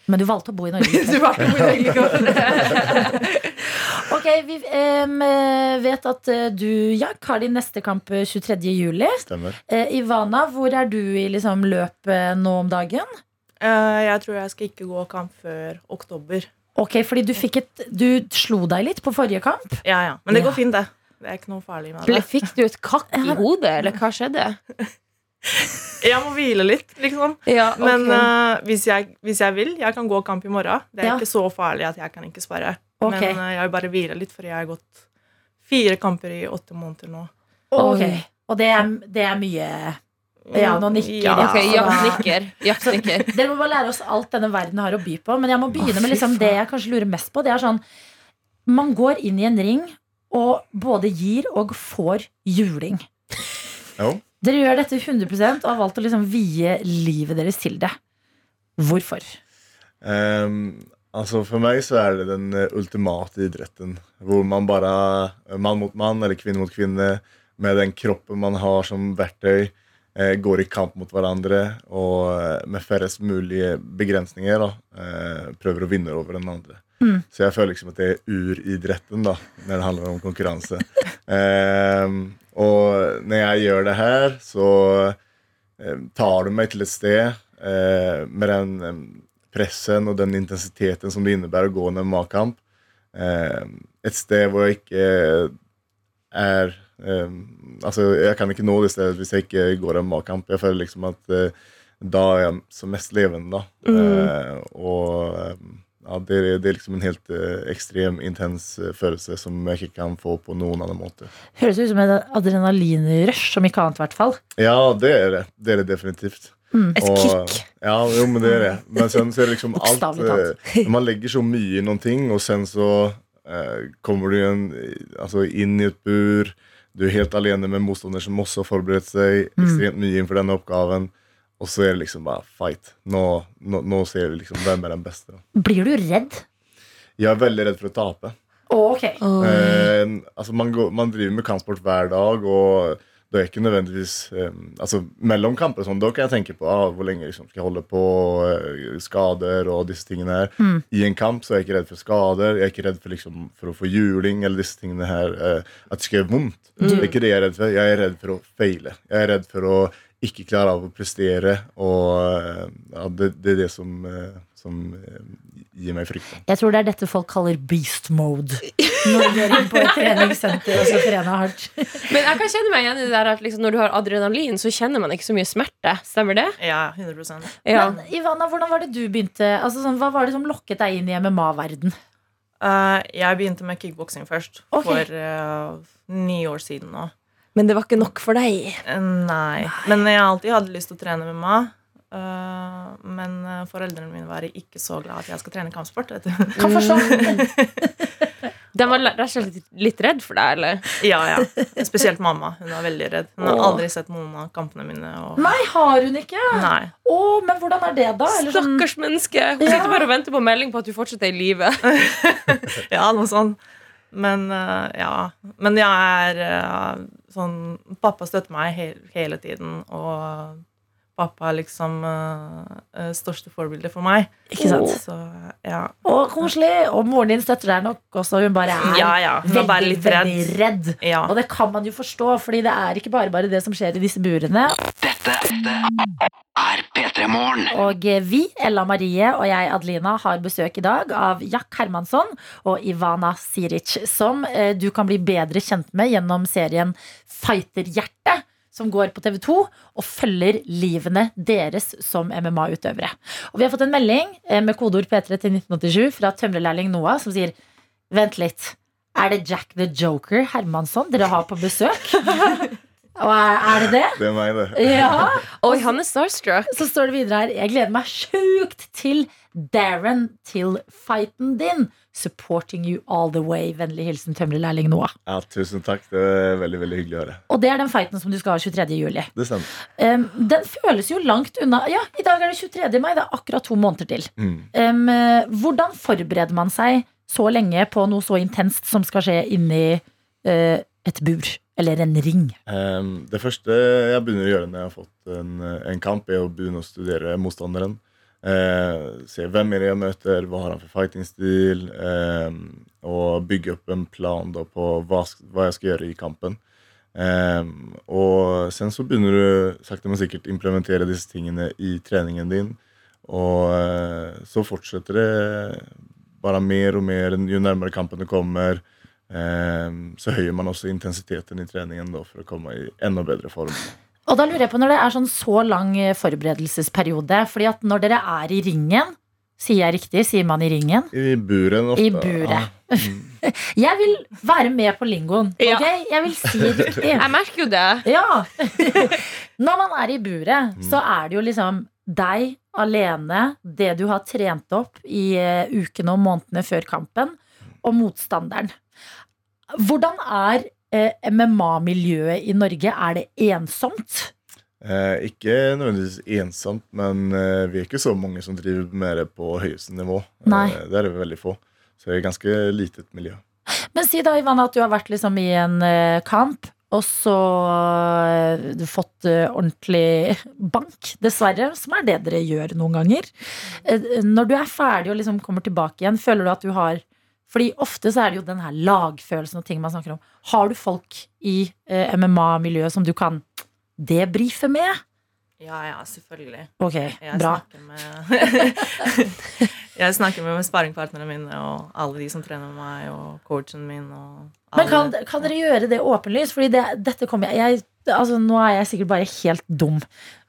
Men du valgte å bo i Norge. du valgte å bo i Norge. ok, vi eh, vet at eh, du, Jack, har din neste kamp eh, 23. juli. Stemmer. Eh, Ivana, hvor er du i liksom, løpet nå om dagen? Uh, jeg tror jeg skal ikke gå kamp før oktober. Ok, fordi du fikk et Du slo deg litt på forrige kamp. Ja, ja. Men det Ja. går fint, det. Det er ikke noe farlig med det. Fikk du et kakk i hodet, eller hva skjedde? Jeg må hvile litt, liksom. Ja, Men uh, hvis, jeg, hvis jeg vil, jeg kan gå kamp i morgen. Det er Ja. ikke så farlig at jeg kan ikke spare. Okay. Men uh, jeg vil bare hvile litt, for jeg har gått fire kamper i åtte måneder nå. Ok, Og det er, det er mye Ja, nå nikker Ja. Okay, Ok, nikker. Nikker. Dere må bare lære oss alt denne verden har å by på. Men jeg må begynne med liksom det jeg kanskje lurer mest på. Det er sånn Man går inn i en ring og både gir og får juling. Jo. Dere gjør dette 100 og har valgt å liksom vie livet deres til det. Hvorfor? Um, altså For meg så er det den eh, ultimate idretten. Hvor man bare eh, mann mot mann eller kvinne mot kvinne med den kroppen man har som verktøy, eh, går i kamp mot hverandre og med færrest mulige begrensninger da, prøver å vinne over den andre. Mm. Så jeg føler liksom at det er uridretten da, når det handler om konkurranse. Ehm, og når jeg gjør det her, så eh, tar du meg til et sted eh, med den eh, pressen og den intensiteten som det innebærer å gå en MMA-kamp. Eh, et sted hvor jeg ikke er Altså, jeg kan ikke nå det stedet hvis jeg ikke går en MMA-kamp. Jeg føler liksom at eh, da er jeg som mest levende, da. Eh, og eh, ja, det, er- det er liksom en helt uh, ekstrem, intens uh, følelse som jeg ikke kan få på noen annen måte. Høres ut som en adrenalinrush, om ikke annet, i hvert fall. Ja, det er det. Det er det definitivt. Et Og- kick. Ja, jo, men det er det. Men sen så er det liksom alt uh, man legger så mye i noen ting, og sen så kommer du igjen, altså inn i et bur. Du er helt alene med motstander som også har forberedt seg ekstremt mye innenfor denne oppgaven. Og så er det liksom bare fight. Nå, nå, nå ser vi liksom hvem er den beste. Blir du redd? Jeg er veldig redd for å tape. Å, ok. Eh, altså man, går, man driver med kampsport hver dag, og det er ikke nødvendigvis eh, Altså Mellom kamper sånn, da kan jeg tenke på ah, hvor lenge liksom, skal jeg holde på, eh, skader og disse tingene her. Mm. I en kamp så er jeg ikke redd for skader, jeg er ikke redd for, liksom, for å få juling eller disse tingene her. Eh, at det skal gjøre vondt. Det er ikke det jeg er redd for. Jeg er redd for å feile. Jeg er redd for å ikke klarer av å prestere, og eh, ja, det, det er det som, eh, som eh, gir meg frykten. Jeg tror det er dette folk kaller beast mode. Når du går inn på et treningssenter og skal trene hardt. Men jeg kan kjenne meg igjen i det der at liksom, når du har adrenalin, så kjenner man ikke så mye smerte. Stemmer det? Ja, 100 Ja. Men Ivana, hvordan var det du begynte? Altså, sånn, hva var det som lokket deg inn i MMA-verden? Uh, Jeg begynte med kickboksing først. okay. For uh, ni år siden nå. Men det var ikke nok for deg. Eh, Nei. Men jeg alltid hadde lyst til å trene med eh, men eh, foreldrene mine var ikke så glad at jeg skal trene kampsport. Vet du. Kan forstå. De var rett og slett litt redd for deg, eller? Ja, ja. Spesielt mamma. Hun var veldig redd. Hun har Åh. aldri sett noen av kampene mine. Og... Nei, har hun ikke? Nei. Å, men hvordan er det, da? Eller sånn- Stakkars menneske. Hun Ja. sitter bare og venter på melding på at du fortsatt er i live. Ja, noe sånt. Men eh, ja. Men jeg er eh, sånn Pappa støtter meg he hele tiden, og pappa er liksom uh, største forbilde for meg. Ikke sant? Så ja. Å, koselig. Og moren din støtter deg nok også. Hun bare er Ja, ja. Hun var bare litt redd. veldig redd. Ja. Og det kan man jo forstå, fordi det er ikke bare bare det som skjer i disse burene. Dette er P3 Morgen. Og vi, Ella Marie og jeg, Adelina, har besøk i dag av Jack Hermansson og Ivana Siric, som eh, du kan bli bedre kjent med gjennom serien Fighterhjerte. Som går på TV 2 og følger livene deres som MMA-utøvere. Og Vi har fått en melding eh, med kodeord P3 til 1987 fra tømrerlærling Noah som sier Vent litt. Er det Jack the Joker Hermansson dere har på besøk? Og er, det det? Det er meg, det. Ja. Oi, han er starstruck. Så står det videre her Jeg gleder meg sjukt til Darren til fighten din. Supporting you all the way. Vennlig hilsen tømrerlærling Noah. Ja, tusen takk. Det er veldig veldig hyggelig å høre. Og det er den fighten som du skal ha 23. juli. Det stemmer. Um, den føles jo langt unna. Ja, i dag er det 23. mai. Det er akkurat to måneder til. Mm. Um, hvordan forbereder man seg så lenge på noe så intenst som skal skje inni eh, et bur? Eller en ring? Um, det første jeg begynner å gjøre når jeg har fått en, en kamp, er å begynne å studere motstanderen. Uh, se hvem er det jeg møter, hva har han for fighting-stil, ehm, og bygge opp en plan da, på hva, hva jeg skal gjøre i kampen. Um, og sen så begynner du sakte, men sikkert implementere disse tingene i treningen din. Og uh, så fortsetter det bare mer og mer jo nærmere kampen du kommer. Ehm, så høyer man også intensiteten i treningen da, for å komme i enda bedre form. Og da lurer jeg på når det er sånn så lang eh, forberedelsesperiode. Fordi at når dere er i ringen, sier jeg riktig, sier man i ringen? I buren ofte. I buret. Ja. Mm. Jeg vil være med på lingoen. Ja. ok? Jeg vil si riktig. Jeg merker jo det. Ja. Når man er i buret, Mm. så er det jo liksom deg alene, det du har trent opp i eh, ukene og månedene før kampen, og motstanderen. Hvordan er eh, MMA-miljøet i Norge? Er det ensomt? Eh, ikke nødvendigvis ensomt, men eh, vi er ikke så mange som driver med det på høyeste nivå. Nei. Eh, det er det veldig få. Så det er et ganske litet miljø. Men si da, Ivana, at du har vært liksom i en eh, kamp, og så eh, du fått eh, ordentlig bank, dessverre, som er det dere gjør noen ganger. Eh, når du er ferdig og liksom kommer tilbake igjen, føler du at du har fordi ofte så er det jo den her lagfølelsen og ting man snakker om. Har du folk i eh, MMA-miljøet som du kan debrife med? Ja, ja, selvfølgelig. Ok, Jeg bra. snakker med Jeg snakker med sparringpartnerne mine og alle de som trener med meg, og coachen min. Men kan, kan dere gjøre det åpenlyst? Fordi det, dette kommer jeg, jeg altså, Nå er jeg sikkert bare helt dum,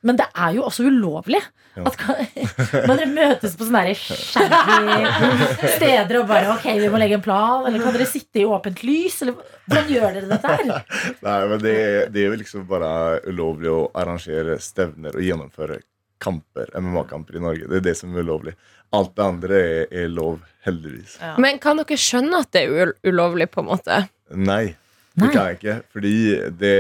men det er jo også ulovlig. Ja. At, kan- når dere møtes på sånne shabby steder og bare Ok, vi må legge en plan. Eller kan dere sitte i åpent lys? Eller hvordan gjør dere dette her? Nei, men det, det er jo liksom bare ulovlig å arrangere stevner og gjennomføre kamper, MMA-kamper i Norge. Det er det som er ulovlig. Alt det andre er, er lov, heldigvis. Ja. Men kan dere skjønne at det er ulovlig, på en måte? Nei. Det kan jeg ikke. Fordi det,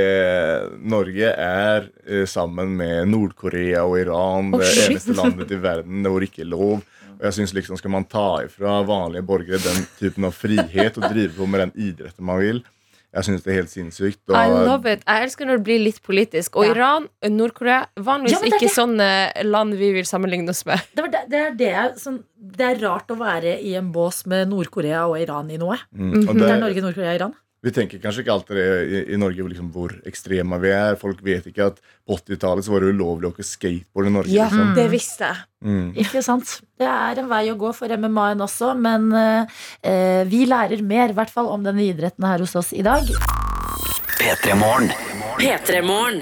Norge er eh, sammen med Nord-Korea og Iran oh, det eneste landet i verden hvor ikke er lov Og jeg synes liksom, Skal man ta ifra vanlige borgere den typen av frihet og drive på med den idretten man vil? Jeg syns det er helt sinnssykt. Og, I love it. Jeg elsker når det blir litt politisk. Og Ja. Iran, Nord-Korea, vanligvis Ja, ikke det. sånne land vi vil sammenligne oss med. Det, var det, det, er det, som, det er rart å være i en bås med Nord-Korea og Iran i noe. mm, och Det er Norge, Nord-Korea og Iran. Vi tenker kanskje ikke alltid det i, i Norge liksom, hvor ekstreme vi er. Folk vet ikke at på 80-tallet så var det ulovlig å åke skateboard i Norge. Ja, Liksom. det visste jeg. Mm. Ikke sant? Det er en vei å gå for MMA-en også, men eh, vi lærer mer, i hvert fall om denne idretten her hos oss i dag. P3 Morgen.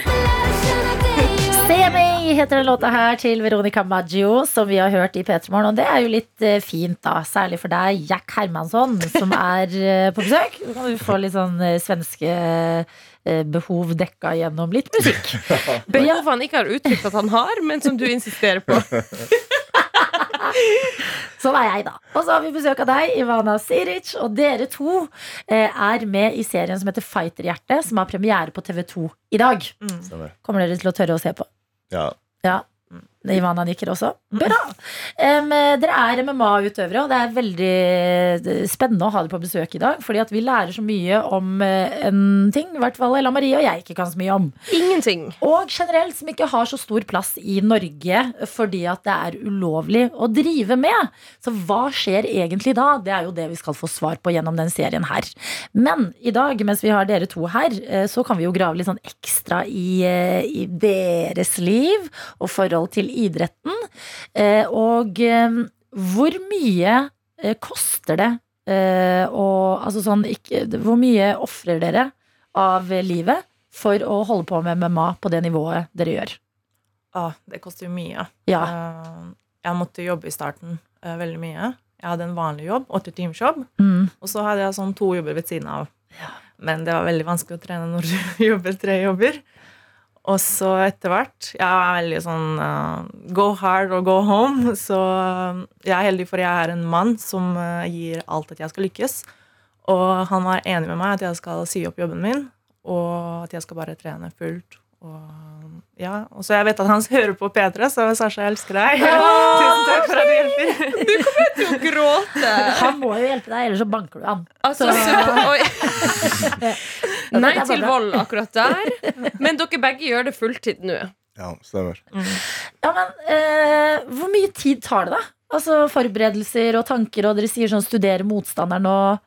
P3 Morgen. Se meg heter den låta her til Veronica Maggio, som vi har hørt i P3 Morgen. Og det er jo litt eh, fint, da. Særlig for deg, Jack Hermansson, som er eh, på besøk. Så kan du få litt sånn eh, svenske eh, behov dekka gjennom litt musikk. Behov han ikke har uttrykt at han har, men som du insisterer på. Sånn er jeg, da. Og så har vi besøk av deg, Ivana Siric. Og dere to er med i serien som heter Fighterhjerte, som har premiere på TV2 i dag. Stämmer. Kommer dere til å tørre å se på? Ja. Ja. Ivana nikker også. Bra. Um, dere er MMA-utøvere, og det er veldig eh, spennende å ha dere på besøk i dag. Fordi at vi lærer så mye om eh, en ting, i hvert fall Ella Marie og jeg ikke kan så mye om. Ingenting. Og generelt som ikke har så stor plass i Norge fordi at det er ulovlig å drive med. Så hva skjer egentlig da? Det er jo det vi skal få svar på gjennom den serien her. Men i dag, mens vi har dere to her, eh, så kan vi jo grave litt sånn ekstra i, i deres liv og forhold til idretten. Eh, Og eh, hvor mye eh, koster det å Altså sånn ikke, Hvor mye ofrer dere av livet for å holde på med MMA på det nivået dere gjør? Ah, det koster jo mye. Ja. Jeg måtte jobbe i starten veldig mye. Jeg hadde en vanlig jobb, åtte timers jobb, Mm. og så hadde jeg sånn to jobber ved siden av. Men det var veldig vanskelig å trene når du jobber tre jobber. Og så etter hvert Jeg er veldig sånn uh, go hard og go home. Så eh, jeg er heldig, for jeg er en mann som uh, gir alt at jeg skal lykkes. Og han var enig med meg at jeg skal si opp jobben min, og at jeg skal bare trene fullt. Og, ja, og så jeg vet at han hører på P3, så Sasha, jeg elsker deg. Tusen takk for at du hjelper. Du gråte. Han må jo hjelpe deg, ellers så banker du han. Altså, Så-. Nei til vold akkurat der. Men dere begge gjør det fulltid nå. Ja, stämmer. Ja, men eh, Hvor mye tid tar det, da? Altså Forberedelser og tanker, og dere sier sånn studere motstanderen og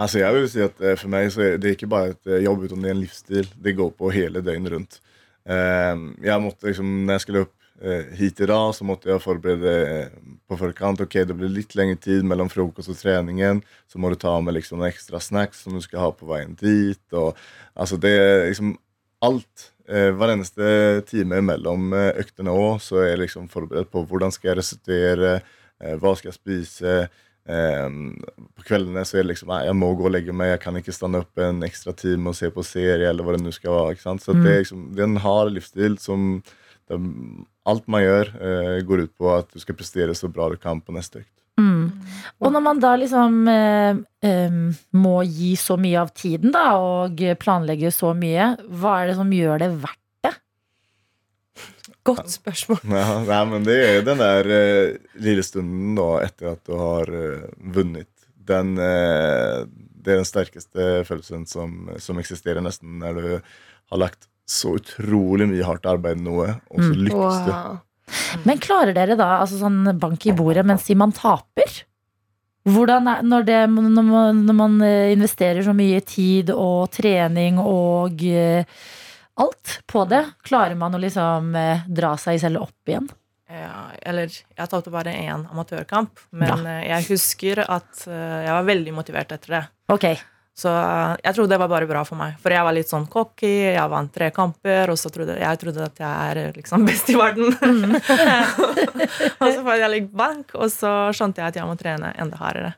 Altså jeg vil si at For meg mig så er det ikke bare et eh, jobb utan det er en livsstil. Det går på hele døgnet rundt. Jeg jag måtte liksom, Når jeg skulle upp eh, i dag, så måtte jeg förbereda eh, på forkant. Ok, det blir litt lengre tid mellom frokost og treningen. Så må du ta med liksom noen ekstra snacks som du skal ha på veien dit. Og, altså det er liksom alt. Eh, Vareneste time mellom eh, øktene òg, så er jeg liksom forberedt på hvordan skal jeg restituere, eh, hva skal jeg spise. Eh, på kveldene så er det liksom nei, jeg må gå og legge meg, jeg kan ikke stande opp en ekstra time og se på serie. eller hva det nå skal være, ikke sant? Så det, er liksom, det er en hard livsstil som Alt man gjør, eh, går ut på at du skal prestere så bra du kan på neste økt. mm. Og når man da liksom eh, eh, må gi så mye av tiden, da, og planlegge så mye, hva er det som gjør det verdt Godt spørsmål. Ja, nei, men det er den der eh, lille stunden da, etter at du har vunnet. Den, eh, det er den sterkeste følelsen som, som eksisterer nesten når du har lagt så utrolig mye hardt arbeid med noe, og så Mm. lykkes du. Wow. Men klarer dere da altså sånn bank i bordet mens si man taper? Hvordan er, når, det, når, man, når man eh, investerer så mye tid og trening og eh, alt på det, klarer man å liksom eh, dra seg selv opp igjen? Ja, eller jeg tapte bare én amatørkamp, men eh, jeg husker at jeg var veldig motivert etter det. Ok, Så eh, jeg trodde det var bare bra for meg. For jeg var litt sånn cocky, jeg vant tre kamper, og så trodde jeg trodde at jeg er eh, liksom best i verden. og så fikk jeg litt bank, og så skjønte jeg at jeg må trene enda hardere.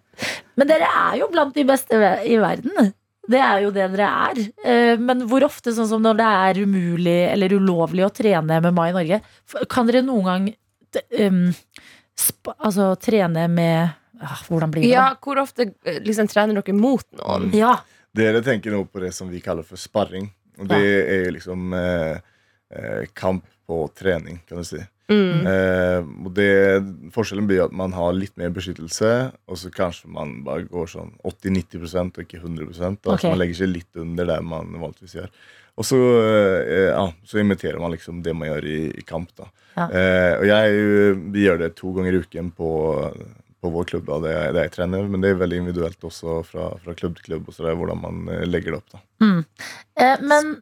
Men dere er jo blant de beste i verden. Det er jo det dere er. Eh, Men hvor ofte, sånn som når det er umulig eller ulovlig å trene MMA i Norge, kan dere noen gang um, altså trene med Hvordan blir det? Ja, da? hvor ofte eh, liksom, trener dere mot noen? Ja. Dere tenker nå på det som vi kaller for sparring. Og det er jo liksom eh, eh, kamp på trening, kan du si. Mm. Eh, og det, forskjellen blir at man har litt mer beskyttelse, og så kanskje man bare går sånn 80-90% og ikke 100 da, okay. Så man legger seg litt under det man vanligvis gjør. Og så, eh, ja, så imiterer man liksom det man gjør i, i kamp. da. Ja. Eh, og jeg, vi gjør det to ganger i uken på, på vår klubb, da, det, er- det jeg trener, men det er veldig individuelt også fra, fra klubb til klubb. og så det er hvordan man eh, legger det opp. da. Eh, men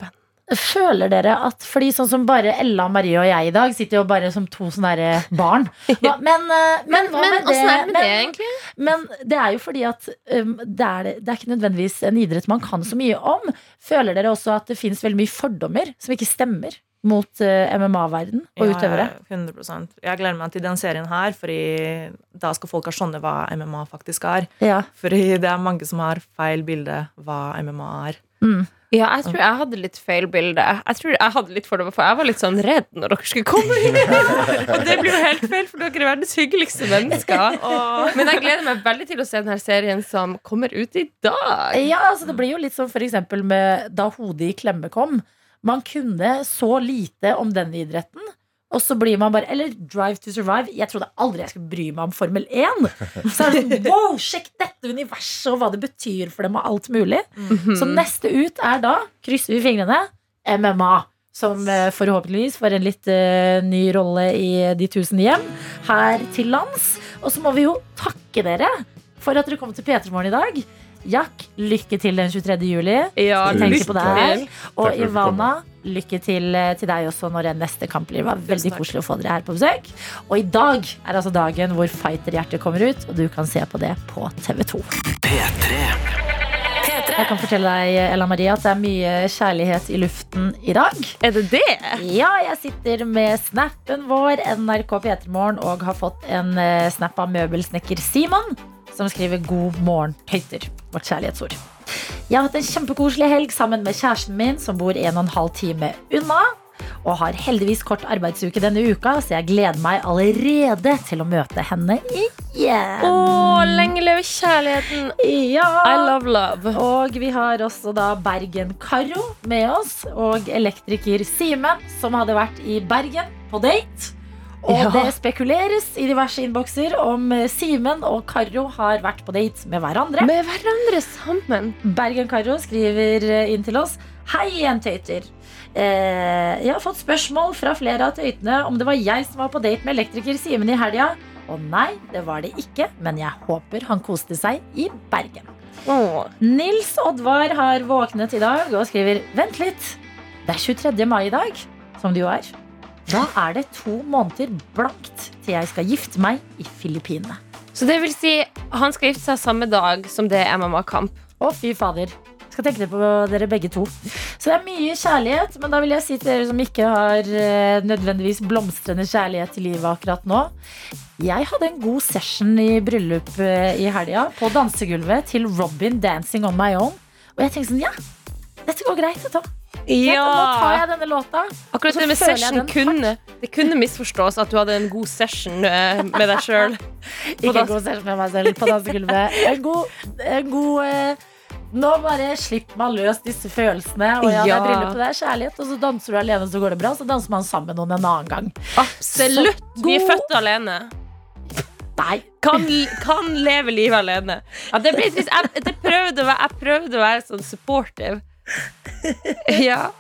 føler dere at Fordi sånn som bare Ella, Marie og jeg i dag sitter jo bare som to sånne der barn. Hva, men, men, men, Men med åssen er det med men- det, egentlig? Men det er jo fordi at um, det, er, det er ikke nødvendigvis en idrett man kan så mye om. Føler dere også at det finnes veldig mye fordommer som ikke stemmer mot uh, MMA-verden og utøvere? Ja, 100 Jeg gleder meg til den serien her, Fordi da skal folk skjønne hva MMA faktisk er. Ja. Fordi det er mange som har feil bilde hva MMA er. Mm. Ja, jeg tror jeg hadde litt feil bilde. Jeg tror jeg hadde litt fordommer, for jeg var litt sånn redd når dere skulle komme inn. Og det blir jo helt feil, for dere er verdens hyggeligste mennesker. Men jeg gleder meg veldig til å se denne serien som kommer ut i dag. Ja, altså Det blir jo litt som for eksempel med da hodet i klemme kom. Man kunne så lite om den idretten. Og så blir man bare Eller Drive to Survive. Jeg trodde aldri jeg skulle bry meg om Formel 1. Så er det sånn, wow, sjekk dette universet og hva det betyr for dem, og alt mulig. Så neste ut er da, krysser vi fingrene, MMA. Som eh, forhåpentligvis får en litt uh, ny rolle i De tusen hjem her til lands. Og så må vi jo takke dere for at dere kom til P3 Morgen i dag. Jack, lykke til den 23. juli. Ja, lykke til. Og Ivana, lykke til eh, til deg også når det neste kamp blir. Det var veldig koselig å få dere her på besøk. Og i dag er altså dagen hvor fighterhjertet kommer ut, og du kan se på det på TV2. Jeg kan fortelle deg, Ella Marie, at det er mye kjærlighet i luften i dag. Er det det? Ja, jeg sitter med snappen vår, NRK P3morgen, og har fått en eh, snap av møbelsnekker Simon, som skriver 'God morgen, tøyter'. Vårt kjærlighetsord. Jeg har hatt en kjempekoselig helg sammen med kjæresten min, som bor en og en halv time unna. Og har heldigvis kort arbeidsuke denne uka, så jeg gleder meg allerede til å møte henne igjen. Å, lenge leve kjærligheten. Ja. I love love. Og vi har også da Bergen-Karo med oss, og elektriker Simen, som hadde vært i Bergen på date. Og Ja. det spekuleres i diverse innbokser om eh, Simen og Karo har vært på date med hverandre. Med hverandre sammen. Bergen-Karo skriver eh, inn til oss Hei igjen, tøyter. Eh, jeg har fått spørsmål fra flere av tøytene om det var jeg som var på date med elektriker Simen i helga. Og nei, det var det ikke, men jeg håper han koste seg i Bergen. Åh. Nils Oddvar har våknet i dag og skriver Vent litt, det er 23. mai i dag, som det jo er. Da er det to måneder blankt til jeg skal gifte meg i Filippinene. Så det vil si, han skal gifte seg samme dag som det er MMA-kamp. Å, fy fader. Skal tenke det på dere begge to. Så det er mye kjærlighet, men da vil jeg si til dere som ikke har eh, nødvendigvis blomstrende kjærlighet i livet akkurat nå. Jeg hadde en god session i bryllup eh, i helga på dansegulvet til Robin 'Dancing On My Own'. Og jeg tenkte sånn, ja, dette går greit, dette. Nå tar jeg denne låta. Akkurat det med session kunne Det kunne misforstås at du hadde en god session eh, med deg sjøl. Ikke en god session med meg selv på dansegulvet. En god, en god eh, Nå bare slipp meg løs disse følelsene. Og ja, det Ja. er bryllup, det er kjærlighet. Og så danser du alene, så går det bra. Så danser man sammen med noen en annen gang. Absolutt! Så Vi er født alene. Nei. Kan, kan leve livet alene. Ja, det ble trist. Jeg, det prøvde, jeg prøvde å være sånn supportive. Ja.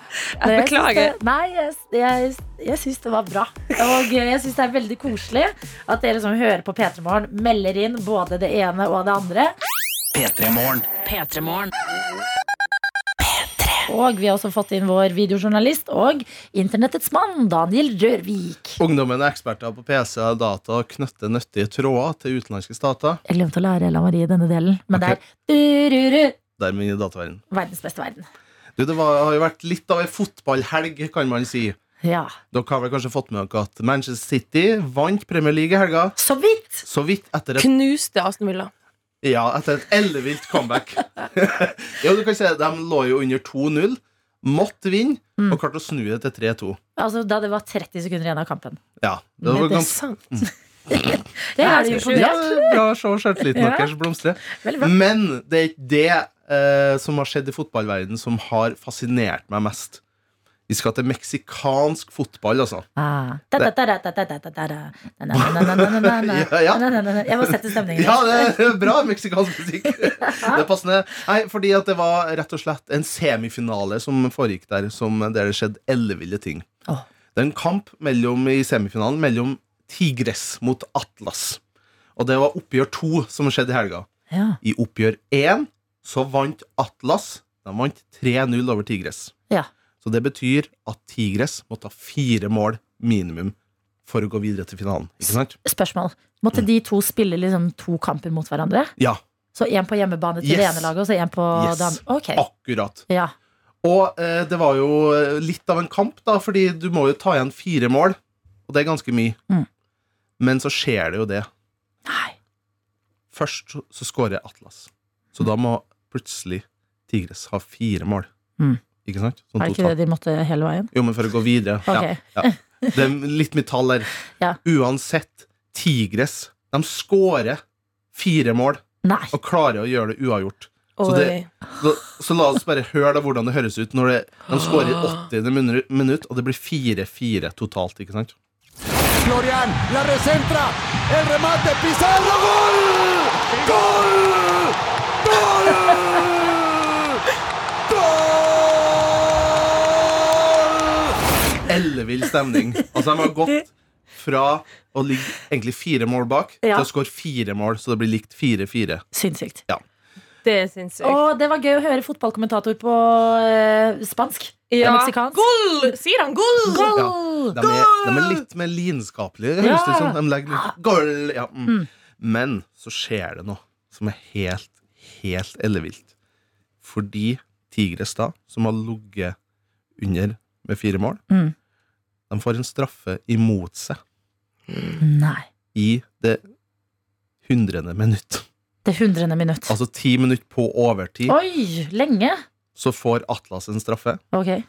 Jeg beklager. Nei, jeg, jeg, jeg syns det var bra. Og jeg syns det er veldig koselig at dere som hører på P3 Morgen, melder inn både det ene og det andre. P3morgen. P3morgen. Og vi har også fått inn vår videojournalist og internettets mann, Daniel Rørvik. Ungdommen er eksperter på PC og data og knytter nyttige tråder til utenlandske stater. Jeg glemte å lære Ella Marie denne delen, men okay. det er inn i dataverden. verdens beste verden. Du, det var, har jo vært litt av ei fotballhelg, kan man si. Ja. Dere har vel kanskje fått med dere at Manchester City vant Premier League i helga. Så vidt! Så vidt etter et, Knuste Aston Villa. ja, etter et ellevilt comeback. ja, du kan si De lå jo under 2-0, måtte vinne, Mm. og klarte å snu det til 3-2. Altså da det var 30 sekunder igjen av kampen. Ja, det var det ganske sant? Det er det jo ja, bra å se selvtilliten deres blomstre. Men det er ikke det eh, som har skjedd i fotballverdenen som har fascinert meg mest. Vi skal til meksikansk fotball, altså. Ah. Ja, ja. Jeg må sette stemningen. Ja, det er bra meksikansk musikk. Det er passende. Nei, fordi at det var rett og slett en semifinale som foregikk der, som, der det skjedde elleville ting. Det er en kamp mellom, i semifinalen mellom Tigres mot Atlas. Og det var oppgjør to som skjedde i helga. Ja. I oppgjør én så vant Atlas. De vant 3-0 over Tigres. Ja. Så det betyr at Tigres må ta fire mål minimum for å gå videre til finalen. Ikke sant? Spørsmål. Måtte de to spille liksom to kamper mot hverandre? Ja, Så én på hjemmebane til Yes. det ene laget, og så én på Yes. det andre? Okay. akkurat. Ja. Og eh, det var jo eh, litt av en kamp, da, fordi du må jo ta igjen fire mål. Og det er ganske mye. Mm. Men så skjer det jo det. Nei. Først så- så skårer Atlas. Så da må plutselig Tigres har fire mål. Mm. Ikke sant? Sånn Er det ikke det de måtte hele veien? Jo, men for å gå videre. okay. Ja, ja. Det er litt mye tall der. Ja. Uansett, Tigres de skårer fire mål Nei. og klarer å gjøre det uavgjort. Så, det, så, så la oss bare høre da hvordan det høres ut når det, de skårer i 80. minutt, og det blir 4-4 totalt. ikke sant? Florian, la recentra, el remate, Pizarro, gol! Gol! Ellevill stemning. Altså, de har gått fra å ligge egentlig fire mål bak Ja. til å skåre fire mål, så det blir likt 4-4. Sinnssykt. Det er sinnssykt. Og det var gøy å høre fotballkommentator på eh, spansk. Ja. Ja. Meksikansk. Gull! Sier han gull? Goal! De er, de er litt mer lidenskapelige. høres det ut som. De legger litt goal, ja. mm. Men så skjer det noe som er helt, helt ellevilt. Fordi Tigres, da, som har ligget under med fire mål, Mm. de får en straffe imot seg Nei. i det hundrede minutt. Det hundrede minutt. Altså ti minutt på overtid, Oi, lenge. så får Atlas en straffe. Ok.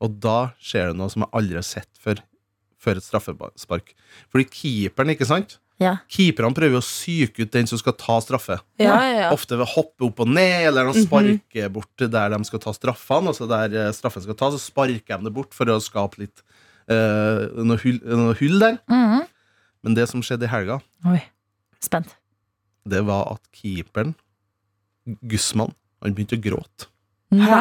Og da skjer det noe som jeg aldri har sett før, før et straffespark. Fordi keeperen, ikke sant? Ja. Keeperne prøver å psyke ut den som skal ta straffe. Ja, ja, ja. Ofte ved å hoppe opp og ned, eller de sparker bort der de skal ta straffene. Altså der eh, straffen skal ta, så sparker de det bort for å skape litt uh, noe, hull, noe hull der. Mhm. Men det som skjedde i helga, Oi. Spent. det var at keeperen, Gussmann, han begynte å gråte. Hæ?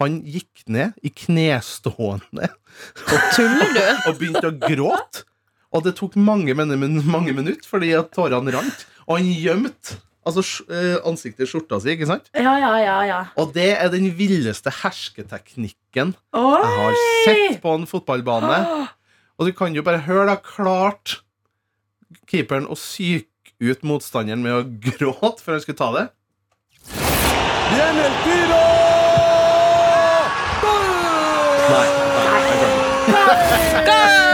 Han gikk ned i knestående du? og begynte å gråte. Og det tok mange, mange minutter fordi at tårene rant. Og han gjemte altså, eh, ansiktet i skjorta si, ikke sant? Ja, ja, ja. ja. Og det er den villeste hersketeknikken Oi! jeg har sett på en fotballbane. Og du kan jo bare høre, da, klart keeperen å psyke ut motstanderen med å gråte før han skulle ta det. Viene el tiro! Gol! Nei, nei, det.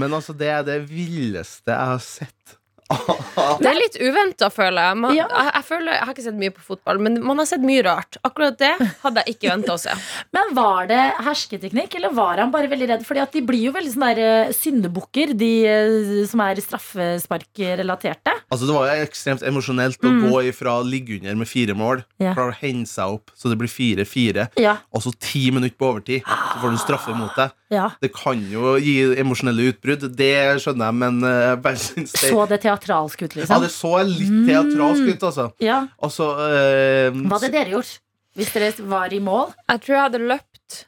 Men altså, det er det villeste jeg har sett. Det er litt uventa, føler jeg. Man, Ja. jeg. Jeg føler, jeg har ikke sett mye på fotball, men man har sett mye rart. Akkurat det hadde jeg ikke venta å se. Men var det hersketeknikk, eller var han bare veldig redd? Fordi at de blir jo veldig sånne eh, syndebukker, de eh, som er straffesparkrelaterte. Altså Det var jo ekstremt emosjonelt å gå ifra å ligge under med fire mål, Ja. klare å hente seg opp så det blir fire-fire, Ja, og så ti minutter på overtid, så får du en straffe mot deg. ja. Det kan jo gi emosjonelle utbrudd, det skjønner jeg, men uh, jeg bare syns det Så det teatralsk ut, Ja, liksom? det så litt teatralsk ut, altså. Ja. Altså eh, Hva hadde dere gjort? Hvis dere var i mål? Jeg tror jeg hadde løpt.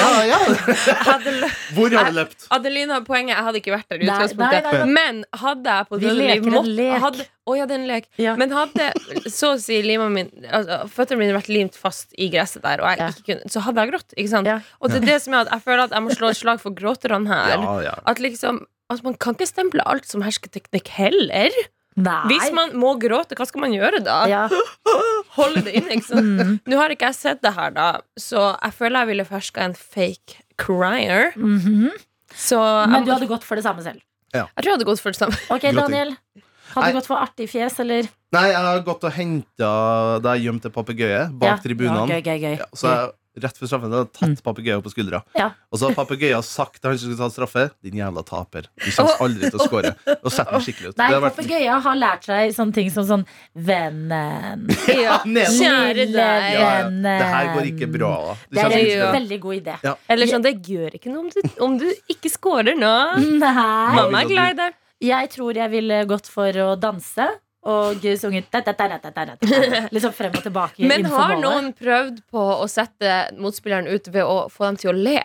Ja, ja. Hadde løpt. Hvor har du løpt? Adelina, poenget Jeg hadde ikke vært der i Nei, utgangspunktet. nei, nei, nei. Men hadde jeg på Vi leker en lek. Hadde, å ja, det er en lek. Ja. Men hadde så å si lima min altså, føttene mine vært limt fast i gresset der, og jeg Ja. ikke kunne, så hadde jeg grått. Ikke sant? Ja. Og det er det som er at jeg føler at jeg må slå et slag for gråterne her. Ja, ja. At liksom Altså, Man kan ikke stemple alt som hersketeknikk heller. Nei. Hvis man må gråte, hva skal man gjøre da? ja. Holde det inne, ikke sant? Mm. Nå har ikke jeg sett det her, da, så jeg føler jeg ville ferska en fake crier. Mhm. Så Men du hadde gått for det samme selv? Ja. jeg tror jeg hadde gått for det samme. Ok, Daniel. Hadde du gått for artig fjes, eller? Nei, jeg har gått og henta Da jeg gjemte papegøye bak Ja. tribunene. Ja, gøy, gøy, gøy. Ja, så jeg rett før straffen, hadde tatt papegøyen på skuldra. Ja. Og så har papegøyen sagt til han som skulle ta straffe, din jævla taper. Du kommer aldri til å score. Og sette den skikkelig ut. Nei, vært- papegøyen har lært seg sånne ting som sånn Vennen. Ja, kjære deg. Ja, ja. Det her går ikke bra. da. Du Det er en veldig god idé. Ja. Eller sånn, det gjør ikke noe om du, om du ikke scorer nå. Nei. Mamma er glad i deg. Jeg tror jeg ville gått for å danse og sunget da, da, da, da, da, da, da. Liksom frem og tilbake Men har noen prøvd på å sette motspilleren ut ved å få dem til å le?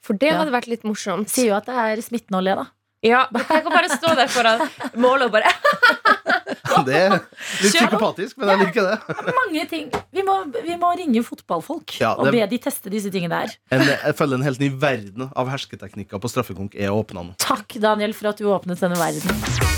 For det Ja. hadde vært litt morsomt. Sier jo at det er smittende å le, da. Ja, Jeg kan bare stå der foran målet og bare Det er litt psykopatisk, men jeg liker det. Mange ting. Vi må, vi må ringe fotballfolk Ja, og be de teste disse tingene der. En, jeg føler en helt ny verden av hersketeknikker på straffekonk er åpna nå. Takk, Daniel, for at du åpnet denne verden.